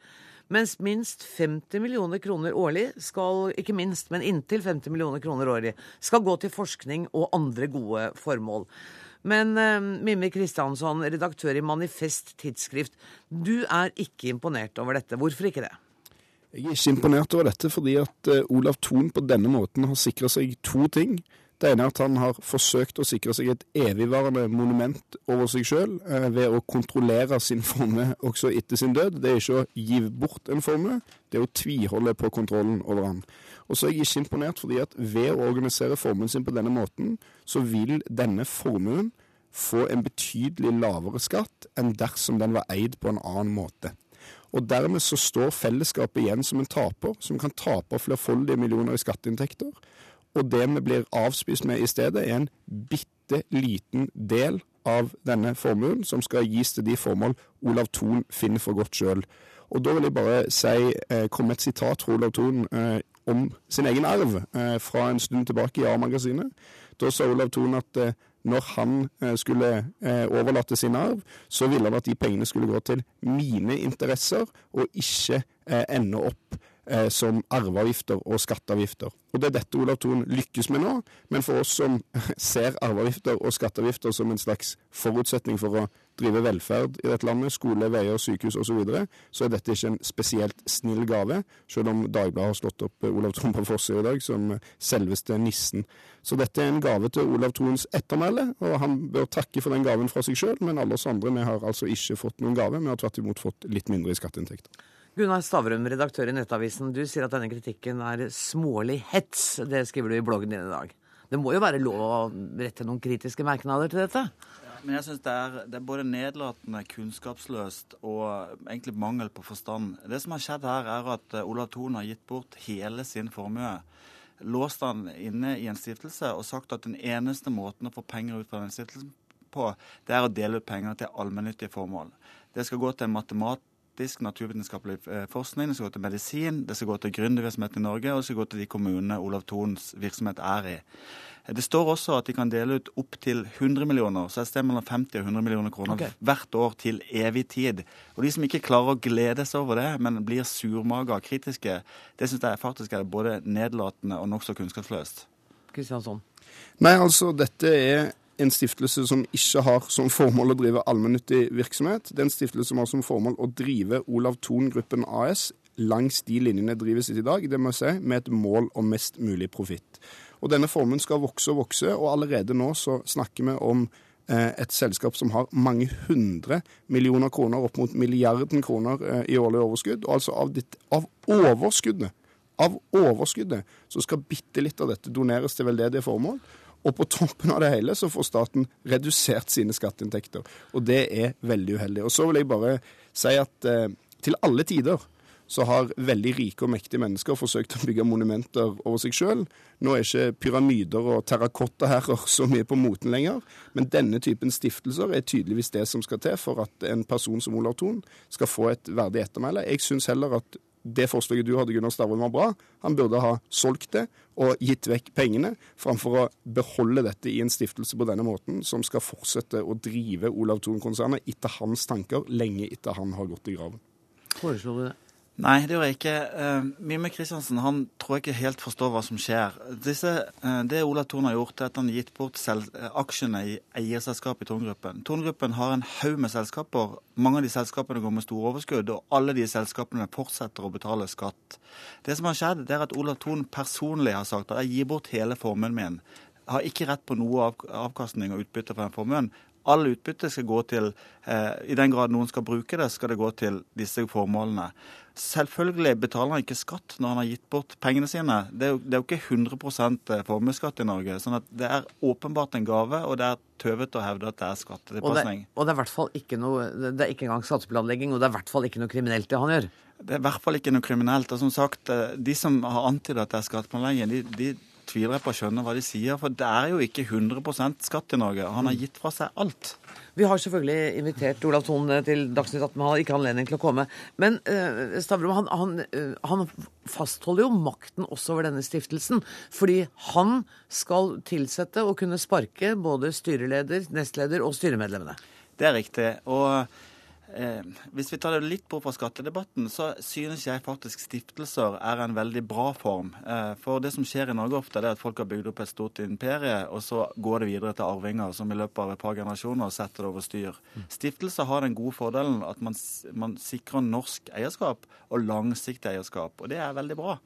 Mens minst 50 millioner kroner årlig skal, ikke minst, men inntil 50 millioner kroner årlig, skal gå til forskning og andre gode formål. Men uh, Mimmi Kristiansson, redaktør i Manifest tidsskrift, du er ikke imponert over dette. Hvorfor ikke det? Jeg er ikke imponert over dette fordi at uh, Olav Thon på denne måten har sikra seg to ting. Det ene er at han har forsøkt å sikre seg et evigvarende monument over seg sjøl eh, ved å kontrollere sin formue også etter sin død. Det er ikke å gi bort en formue, det er å tviholde på kontrollen over han. Og så er jeg ikke imponert fordi at ved å organisere formuen sin på denne måten, så vil denne formuen få en betydelig lavere skatt enn dersom den var eid på en annen måte. Og dermed så står fellesskapet igjen som en taper, som kan tape flerfoldige millioner i skatteinntekter. Og det vi blir avspist med i stedet, er en bitte liten del av denne formuen som skal gis til de formål Olav Thon finner for godt sjøl. Og da vil jeg bare si, eh, komme et sitat fra Olav Thon eh, om sin egen arv eh, fra en stund tilbake i A-magasinet. Da sa Olav Thon at eh, når han eh, skulle eh, overlate sin arv, så ville han at de pengene skulle gå til mine interesser, og ikke eh, ende opp som arveavgifter og skatteavgifter. Og Det er dette Olav Thon lykkes med nå, men for oss som ser arveavgifter og skatteavgifter som en slags forutsetning for å drive velferd i dette landet, skole, veier, sykehus osv., så, videre, så er dette ikke en spesielt snill gave, selv om Dagbladet har slått opp eh, Olav Thon på forsida i dag som selveste nissen. Så dette er en gave til Olav Thons ettermæle, og han bør takke for den gaven fra seg sjøl, men alle oss andre vi har altså ikke fått noen gave, vi har tvert imot fått litt mindre i skatteinntekter. Gunnar Stavrum, redaktør i Nettavisen. Du sier at denne kritikken er smålig hets. Det skriver du i bloggen din i dag. Det må jo være lov å rette noen kritiske merknader til dette? Men jeg syns det, det, er både nedlatende, kunnskapsløst og egentlig mangel på forstand. Det som har skjedd her, er at Olav Thon har gitt bort hele sin formue. Låst han inne i en stiftelse og sagt at den eneste måten å få penger ut fra den stiftelsen på, det er å dele ut penger til allmennyttige formål. Det skal gå til en matemat praktisk naturvitenskapelig eh, forskning, det skal gå til medisin, det skal gå til gründervirksomhet i Norge, og det skal gå til de kommunene Olav Thons virksomhet er i. Det står også at de kan dele ut opptil 100 millioner, så et sted mellom 50 og 100 millioner kroner okay. hvert år til evig tid. Og de som ikke klarer å glede seg over det, men blir surmaga og kritiske, det syns jeg faktisk er både nedlatende og nokså kunnskapsløst. Kristiansson. Nei, altså, dette er en stiftelse som ikke har som formål å drive allmennyttig virksomhet. Det er en stiftelse som har som formål å drive Olav Thon-gruppen AS langs de linjene drives i dag, det må jeg si, med et mål om mest mulig profitt. Og Denne formen skal vokse og vokse, og allerede nå så snakker vi om eh, et selskap som har mange hundre millioner kroner, opp mot milliarden kroner eh, i årlig overskudd. Og altså av, ditt, av overskuddet av overskuddet så skal bitte litt av dette doneres til veldedige formål. Og på toppen av det hele så får staten redusert sine skatteinntekter. Og det er veldig uheldig. Og så vil jeg bare si at eh, til alle tider så har veldig rike og mektige mennesker forsøkt å bygge monumenter over seg sjøl. Nå er ikke pyramider og terrakottaherrer så mye på moten lenger, men denne typen stiftelser er tydeligvis det som skal til for at en person som Olav Thon skal få et verdig ettermæle. Jeg syns heller at det forslaget du hadde, Gunnar Stavrum, var bra. Han burde ha solgt det og gitt vekk pengene, framfor å beholde dette i en stiftelse på denne måten, som skal fortsette å drive Olav Thon-konsernet etter hans tanker, lenge etter han har gått i graven. Foreslår du det? Nei, det gjør jeg ikke. Uh, Mime Kristiansen han tror jeg ikke helt forstår hva som skjer. Disse, uh, det Ola Thon har gjort, er at han har gitt bort uh, aksjene i eierselskapet i Thon-gruppen. Thon-gruppen har en haug med selskaper. Mange av de selskapene går med store overskudd, og alle de selskapene fortsetter å betale skatt. Det som har skjedd, det er at Ola Thon personlig har sagt at jeg gir bort hele formuen min. Har ikke rett på noe av, avkastning og utbytte fra den formuen. All utbytte skal gå til eh, I den grad noen skal bruke det, skal det gå til disse formålene. Selvfølgelig betaler han ikke skatt når han har gitt bort pengene sine. Det er jo, det er jo ikke 100 eh, formuesskatt i Norge. sånn at det er åpenbart en gave, og det er tøvete å hevde at det er skattetilpasning. Og, og det er i hvert fall ikke noe Det er ikke engang skatteplanlegging, og det er i hvert fall ikke noe kriminelt det han gjør. Det er i hvert fall ikke noe kriminelt. Og som sagt, eh, de som har antydet at det er skatteplanlegging, de, de tviler jeg på skjønne hva de sier. For det er jo ikke 100 skatt i Norge. Han har gitt fra seg alt. Vi har selvfølgelig invitert Olav Thon til Dagsnytt 18, men han har ikke anledning til å komme. Men uh, Stavrum, han, han, uh, han, fastholder jo makten også over denne stiftelsen. Fordi han skal tilsette og kunne sparke både styreleder, nestleder og styremedlemmene. Det er riktig. og Eh, hvis vi tar det litt bort fra skattedebatten, så synes jeg faktisk stiftelser er en veldig bra form. Eh, for det som skjer i Norge ofte, er at folk har bygd opp et stort imperie, og så går det videre til arvinger som i løpet av et par generasjoner setter det over styr. Mm. Stiftelser har den gode fordelen at man, man sikrer norsk eierskap og langsiktig eierskap, og det er veldig bra.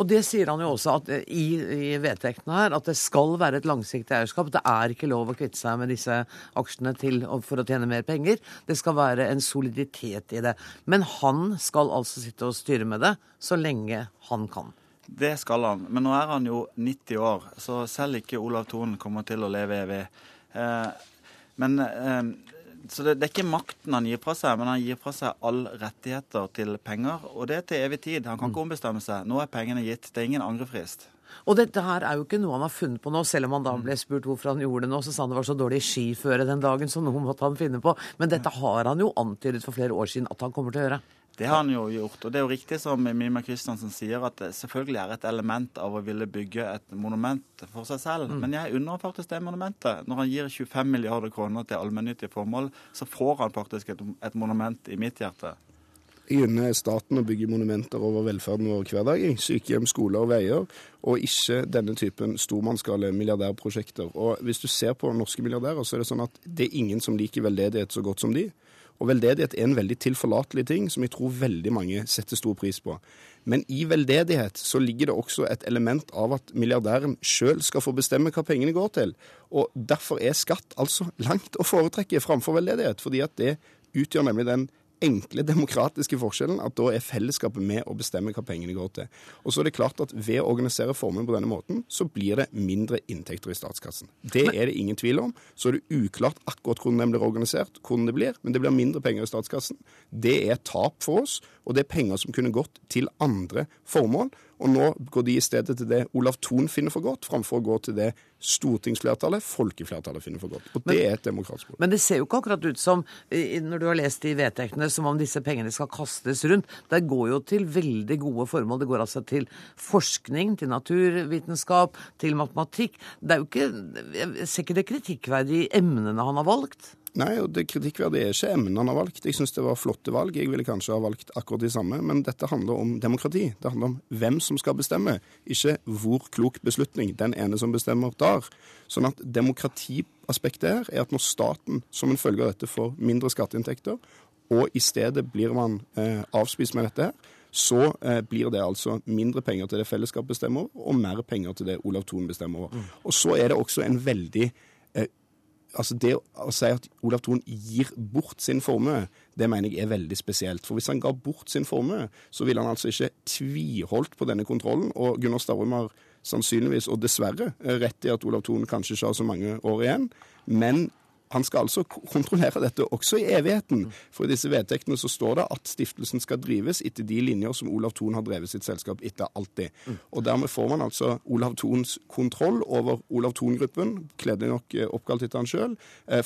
Og det sier han jo også at, i, i vedtektene her, at det skal være et langsiktig eierskap. Det er ikke lov å kvitte seg med disse aksjene til, for å tjene mer penger. Det skal være en soliditet i det. Men han skal altså sitte og styre med det så lenge han kan. Det skal han. Men nå er han jo 90 år, så selv ikke Olav Thon kommer til å leve evig. Eh, men eh, så det, det, er ikke makten han gir fra seg, men han gir fra seg all rettigheter til penger. Og det er til evig tid. Han kan ikke mm. ombestemme seg. Nå er pengene gitt. Det er ingen angrefrist. Og dette her er jo ikke noe han har funnet på nå, selv om han da mm. ble spurt hvorfor han gjorde det nå. Så sa han det var så dårlig skiføre den dagen, så noe måtte han finne på. Men dette har han jo antydet for flere år siden at han kommer til å gjøre. Det har han jo gjort. Og det er jo riktig som Mima Kristiansen sier, at det selvfølgelig er et element av å ville bygge et monument for seg selv. Mm. Men jeg unner faktisk det monumentet. Når han gir 25 milliarder kroner til allmennyttige formål, så får han faktisk et, et monument i mitt hjerte. Jeg unner staten å bygge monumenter over velferden vår hver dag. Sykehjem, skoler og veier, og ikke denne typen stormannsgale milliardærprosjekter. Og Hvis du ser på norske milliardærer, så er det sånn at det er ingen som liker veldedighet så godt som de. Og veldedighet er en veldig tilforlatelig ting som jeg tror veldig mange setter stor pris på. Men i veldedighet så ligger det også et element av at milliardæren sjøl skal få bestemme hva pengene går til. Og derfor er skatt altså langt å foretrekke framfor veldedighet, fordi at det utgjør nemlig den enkle demokratiske forskjellen at da er fellesskapet med å bestemme hva pengene går til. Og så er det klart at ved å organisere formuen på denne måten, så blir det mindre inntekter i statskassen. Det er det ingen tvil om. Så er det uklart akkurat hvordan den blir organisert, hvordan det blir, men det blir mindre penger i statskassen. Det er tap for oss, og det er penger som kunne gått til andre formål. Og nå går de i stedet til det Olav Thon finner for godt, framfor å gå til det stortingsflertallet, folkeflertallet, finner for godt. Og det er et demokratisk problem. Men det ser jo ikke akkurat ut som, når du har lest de vedtektene, som om disse pengene skal kastes rundt. Det går jo til veldig gode formål. Det går altså til forskning, til naturvitenskap, til matematikk. Det er jo ikke Jeg ser ikke det kritikkverdige i emnene han har valgt. Nei, og det kritikkverdige er ikke emnet han har valgt. Jeg syns det var flotte valg. Jeg ville kanskje ha valgt akkurat de samme. Men dette handler om demokrati. Det handler om hvem som skal bestemme, ikke hvor klok beslutning den ene som bestemmer, tar. Sånn at demokratiaspektet her er at når staten som en følge av dette får mindre skatteinntekter, og i stedet blir man eh, avspist med dette her, så eh, blir det altså mindre penger til det fellesskapet bestemmer og mer penger til det Olav Thon bestemmer Mm. Og så er det også en veldig altså Det å si at Olav Thon gir bort sin formue, det mener jeg er veldig spesielt. For hvis han ga bort sin formue, så ville han altså ikke tviholdt på denne kontrollen. Og Gunnar Stavrum har sannsynligvis, og dessverre, rett i at Olav Thon kanskje ikke har så mange år igjen. Men han skal altså kontrollere dette også i evigheten. For i disse vedtektene så står det at stiftelsen skal drives etter de linjer som Olav Thon har drevet sitt selskap etter alltid. Og dermed får man altså Olav Thons kontroll over Olav Thon-gruppen, kledelig nok eh, oppkalt etter han sjøl,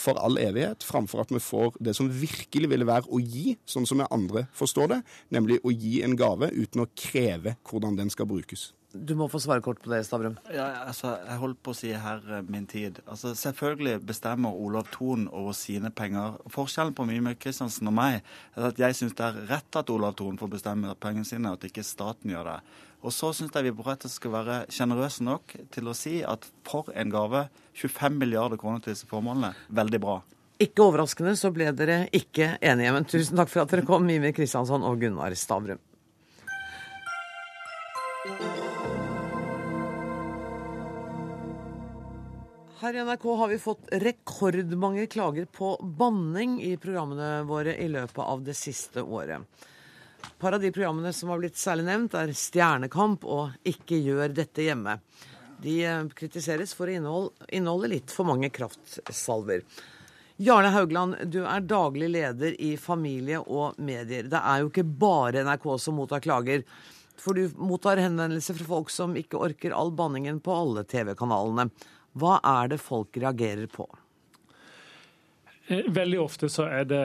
for all evighet, framfor at vi får det som virkelig ville være å gi, sånn som vi andre forstår det, nemlig å gi en gave uten å kreve hvordan den skal brukes. Du må få svare kort på det, Stavrum. Ja, altså, Jeg holdt på å si her eh, min tid. Altså, Selvfølgelig bestemmer Olav Thon over sine penger. Forskjellen på Mime Kristiansen og meg er at jeg syns det er rett at Olav Thon får bestemme pengene sine, og at ikke staten gjør det. Og så syns jeg vi på rett skal være sjenerøse nok til å si at for en gave, 25 milliarder kroner til disse formålene, veldig bra. Ikke overraskende så ble dere ikke enige, men tusen takk for at dere kom, Mimir Kristiansson og Gunnar Stavrum. Her i NRK har vi fått rekordmange klager på banning i programmene våre i løpet av det siste året. Et par av de programmene som har blitt særlig nevnt, er Stjernekamp og Ikke gjør dette hjemme. De kritiseres for å inneholde litt for mange kraftsalver. Jarle Haugland, du er daglig leder i Familie og medier. Det er jo ikke bare NRK som mottar klager. For du mottar henvendelser fra folk som ikke orker all banningen på alle TV-kanalene. Hva er det folk reagerer på? Veldig ofte så er det,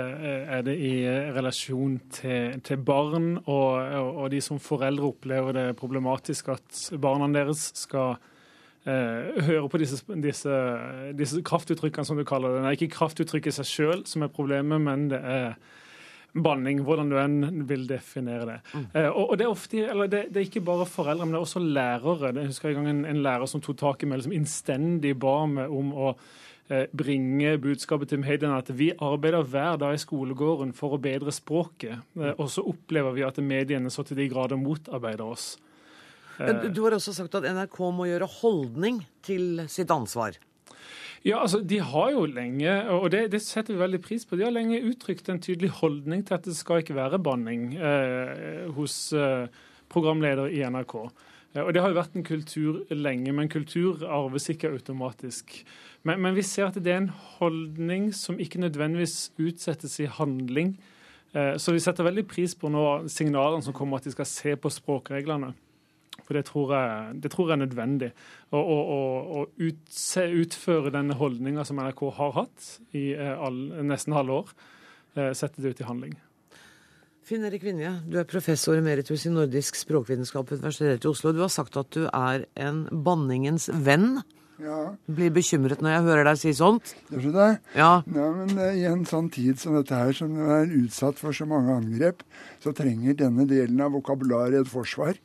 er det i relasjon til, til barn, og, og, de som foreldre opplever det problematisk at barna deres skal eh, høre på disse, disse, disse, kraftuttrykkene, som du kaller det. Det er ikke kraftuttrykket i seg sjøl som er problemet, men det er banning, hvordan du enn vil definere det. Mm. Eh, og, og det, er ofte, det, det, er ikke bare foreldre, men det er også lærere. Jeg husker en gang en, en lærer som tok tak i meg, liksom innstendig ba meg om å eh, bringe budskapet til mediene at vi arbeider hver dag i skolegården for å bedre språket. Eh, og så opplever vi at mediene så til de grader motarbeider oss. Du har også sagt at NRK må gjøre holdning til sitt ansvar. Ja, altså, De har jo lenge, og det, det, setter vi veldig pris på, de har lenge uttrykt en tydelig holdning til at det skal ikke være banning eh, hos eh, programleder i NRK. Eh, og Det har jo vært en kultur lenge, men kultur arves ikke automatisk. Men, men, vi ser at det er en holdning som ikke nødvendigvis utsettes i handling. Eh, så vi setter veldig pris på nå signalene som kommer at de skal se på språkreglene. For det tror jeg, det tror jeg er nødvendig. Å ut, utføre denne holdninga som NRK har hatt i eh, all, nesten halve år, eh, sette det ut i handling. Finn Erik Vinje, du er professor emeritus i nordisk språkvitenskap ved Universitetet i Oslo. Du har sagt at du er en banningens venn. Ja. Blir bekymret når jeg hører deg si sånt. Gjør du det? Ja. ja men eh, I en sånn tid som dette her, som er utsatt for så mange angrep, så trenger denne delen av vokabularet et forsvar.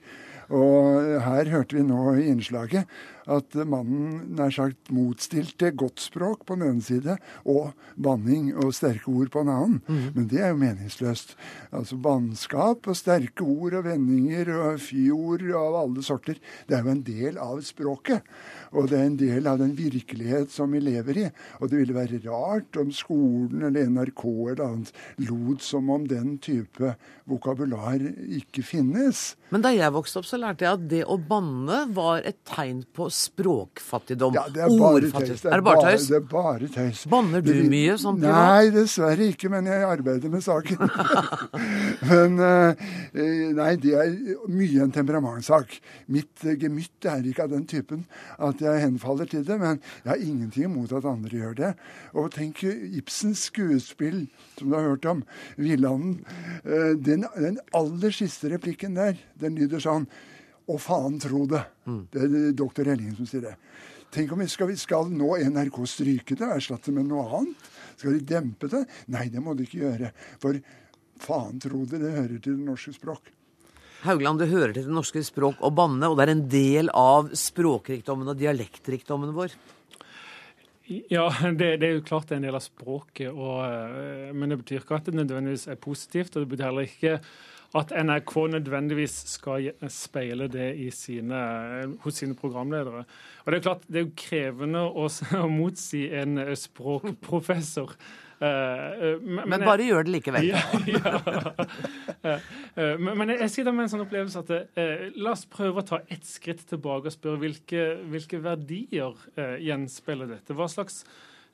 Og her hørte vi nå innslaget at mannen nær sagt motstilte godt språk på den ene side og banning og sterke ord på en annen. Mm. Men det er jo meningsløst. Altså Bannskap og sterke ord og vendinger og fyord av alle sorter, det er jo en del av språket. Og det er en del av den virkelighet som vi lever i. Og det ville være rart om skolen eller NRK eller annet lot som om den type vokabular ikke finnes. Men da jeg vokste opp, så lærte jeg at det å banne var et tegn på språkfattigdom. Ja, det er bare tøys. Det er, det bare tøys? Det er bare tøys. Banner du mye som privat? Nei, dessverre ikke, men jeg arbeider med saken. men uh, nei, det er mye en temperamentssak. Mitt uh, gemytt er ikke av den typen at jeg henfaller til det, men jeg har ingenting imot at andre gjør det. Og tenk Ibsens skuespill, som du har hørt om, 'Villanden'. Uh, den, den aller siste replikken der, den lyder sånn og faen tro det. Mm. Det er doktor Ellingen som sier det. Tenk om vi skal, vi skal nå NRK stryke det og erstatte med noe annet. Skal de dempe det? Nei, det må de ikke gjøre. For faen tro det, det hører til det norske språk. Haugland, det hører til det norske språk å banne, og det er en del av språkrikdommen og dialektrikdommen vår. Ja, det, det, er jo klart det er en del av språket, og, eh, men det betyr ikke at det nødvendigvis er positivt. Og det betyr heller ikke at NRK nødvendigvis skal speile det sine, hos sine programledere. Og Det er klart, det er jo krevende å, å motsi en språkprofessor Eh, eh, men, men, bare gjør det likevel. Ja, ja. Eh, men jeg sitter med en sånn opplevelse at la oss prøve å ta ett skritt tilbake og spørre hvilke, hvilke verdier gjenspeiler dette? Hva slags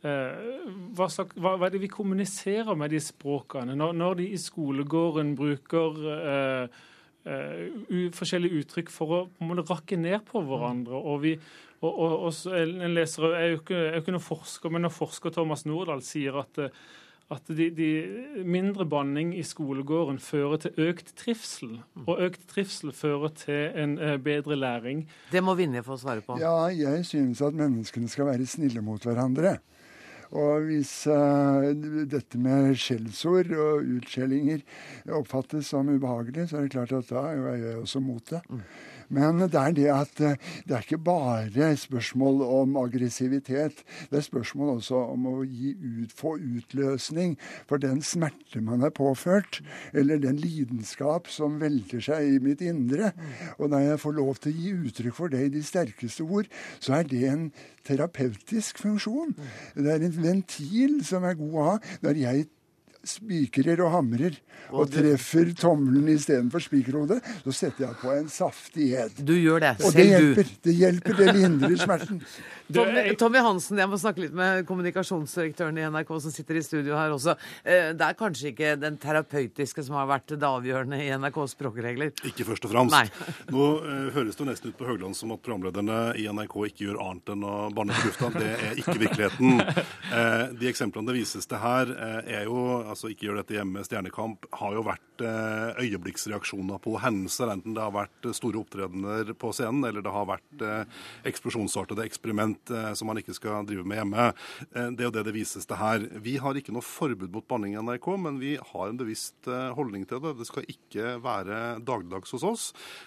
hva, slags, hva, hva, er det vi kommuniserer med de språkene? Når, når de i skolegården bruker uh, uh, forskjellige uttrykk for å måtte rakke ned på hverandre. Og, vi, og, og, og en leser, Jeg er jo ikke, er ikke noen forsker, men når forsker Thomas Nordahl sier at, at de, de, mindre banning i skolegården fører til økt trivsel. Og økt trivsel fører til en bedre læring. Det må Vinje få svare på. Ja, jeg synes at menneskene skal være snille mot hverandre. Og hvis uh, dette med skjellsord og utskjellinger oppfattes som ubehagelig, så er det klart at da er jeg også mot det. Men det er det at eh, det er ikke bare spørsmål om aggressivitet. Det er spørsmål også om å ut, få utløsning for den smerte man er påført, eller den lidenskap som velter seg i mitt indre. Og når jeg får lov til å gi uttrykk for det i de sterkeste ord, så er det en terapeutisk funksjon. Det er en ventil som er god å ha når jeg spikrer og hamrer og, og treffer tommelen istedenfor spikerhodet, så setter jeg på en saftig ed. Du gjør det, og det hjelper. Du. Det hjelper, det lindrer smerten. Tommy, Tommy, Hansen, jeg må snakke litt med kommunikasjonsdirektøren i NRK som sitter i studio her også. Eh, det er kanskje ikke den terapeutiske som har vært det avgjørende i NRKs språkregler? Ikke først og fremst. Nei. Nå uh, høres det nesten ut på Høgland som at programlederne i NRK ikke gjør annet enn å banne på lufta. Det er ikke virkeligheten. Uh, de eksemplene det vises til her, uh, er jo altså ikke gjør dette hjemme, Stjernekamp, har jo vært øyeblikksreaksjoner på hendelser. Enten det har vært store opptredener på scenen, eller det har vært eksplosjonsartede eksperiment Eh, som man ikke skal drive med hjemme. Eh, det er jo det det vises til her. Vi har ikke noe forbud mot banning i NRK, men vi har en bevisst eh, holdning til det. Det skal ikke være dagligdags hos oss.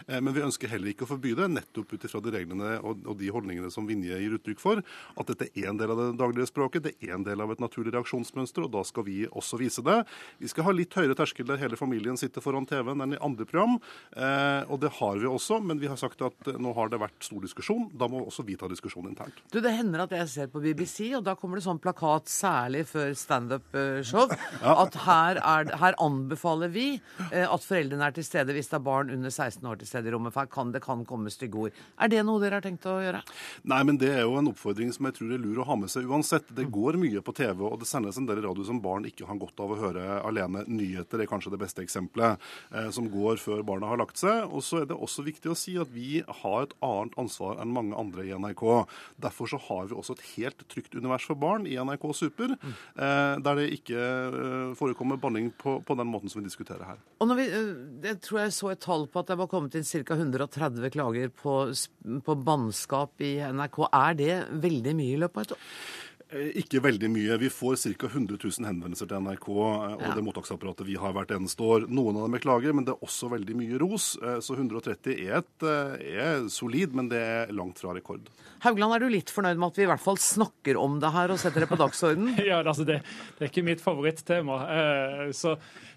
Men vi ønsker heller ikke å forby det, nettopp ut ifra de reglene og de holdningene som Vinje gir uttrykk for. At dette er en del av det daglige språket, det er en del av et naturlig reaksjonsmønster, og da skal vi også vise det. Vi skal ha litt høyere terskel der hele familien sitter foran TV-en enn i andre program. Og det har vi også, men vi har sagt at nå har det vært stor diskusjon. Da må også vi ta diskusjonen internt. Du, Det hender at jeg ser på BBC, og da kommer det sånn plakat, særlig før standup-show, ja. at her, er, her, anbefaler vi eh, at foreldrene er til stede hvis det er barn under 16 år til stede i rommet. For kan, det kan komme stygge ord. Er det noe dere har tenkt å gjøre? Nei, men det er jo en oppfordring som jeg tror er lur å ha med seg uansett. Det går mye på TV, og det sendes en del radio som barn ikke har godt av å høre alene. Nyheter er kanskje det beste eksempelet, eh, som går før barna har lagt seg. Og så er det også viktig å si at vi har et annet ansvar enn mange andre i NRK. Derfor så har vi også et helt trygt univers for barn i NRK Super, eh, der det ikke eh, forekommer banning på, på, den måten som vi diskuterer her. Og vi, eh, Jeg tror jeg så et tall på at det var kommet inn ca. 130 klager på, på bannskap i NRK. Er det veldig mye i løpet av et år? Eh, ikke veldig mye. Vi får ca. 100 000 henvendelser til NRK eh, og ja. det mottaksapparatet vi har hvert eneste år. Noen av dem er klager, men det er også veldig mye ros. Eh, så 130 er, et, er solid, men det er langt fra rekord. Haugland, er du litt fornøyd med at vi i hvert fall snakker om det her og setter det på dagsorden? ja, altså det, det, er ikke mitt favorittema. Så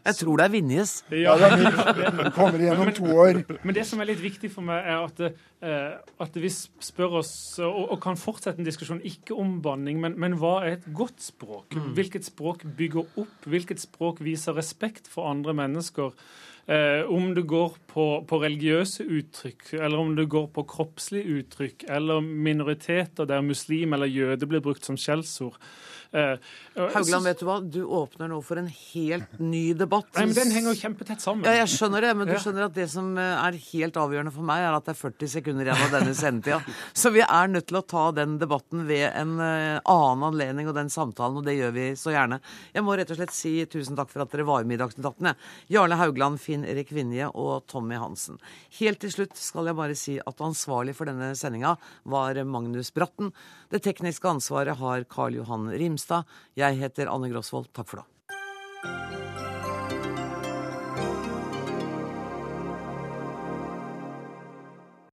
jeg tror det er Vinjes. Ja, det kommer igjennom to år. Men det som er litt viktig for meg, er at, uh, at vi spør oss, og, og, kan fortsette en diskusjon, ikke om banning, men, men hva er et godt språk? Mm. Hvilket språk bygger opp? Hvilket språk viser respekt for andre mennesker? Eh, om det går på, på, religiøse uttrykk, eller om det går på kroppslige uttrykk, eller minoriteter der muslim eller jøde blir brukt som skjellsord. Uh, Haugland, vet du hva? Du åpner nå for en helt ny debatt. Nei, men Den henger jo kjempetett sammen. Ja, jeg skjønner det, men du skjønner at det som eh, er helt avgjørende for meg, er at det er 40 sekunder igjen av denne sendetida. Så vi er nødt til å ta den debatten ved en annen anledning og den samtalen, og det gjør vi så gjerne. Jeg må rett og slett si tusen takk for at dere var med i Dagsnytt 18. Jarle Haugland, Finn Erik Vinje og Tommy Hansen. Helt til slutt skal jeg bare si at ansvarlig for denne sendinga var Magnus Bratten. Det tekniske ansvaret har Karl Johan Rimstad. Grimstad. Jeg heter Anne Grosvold. Takk for nå.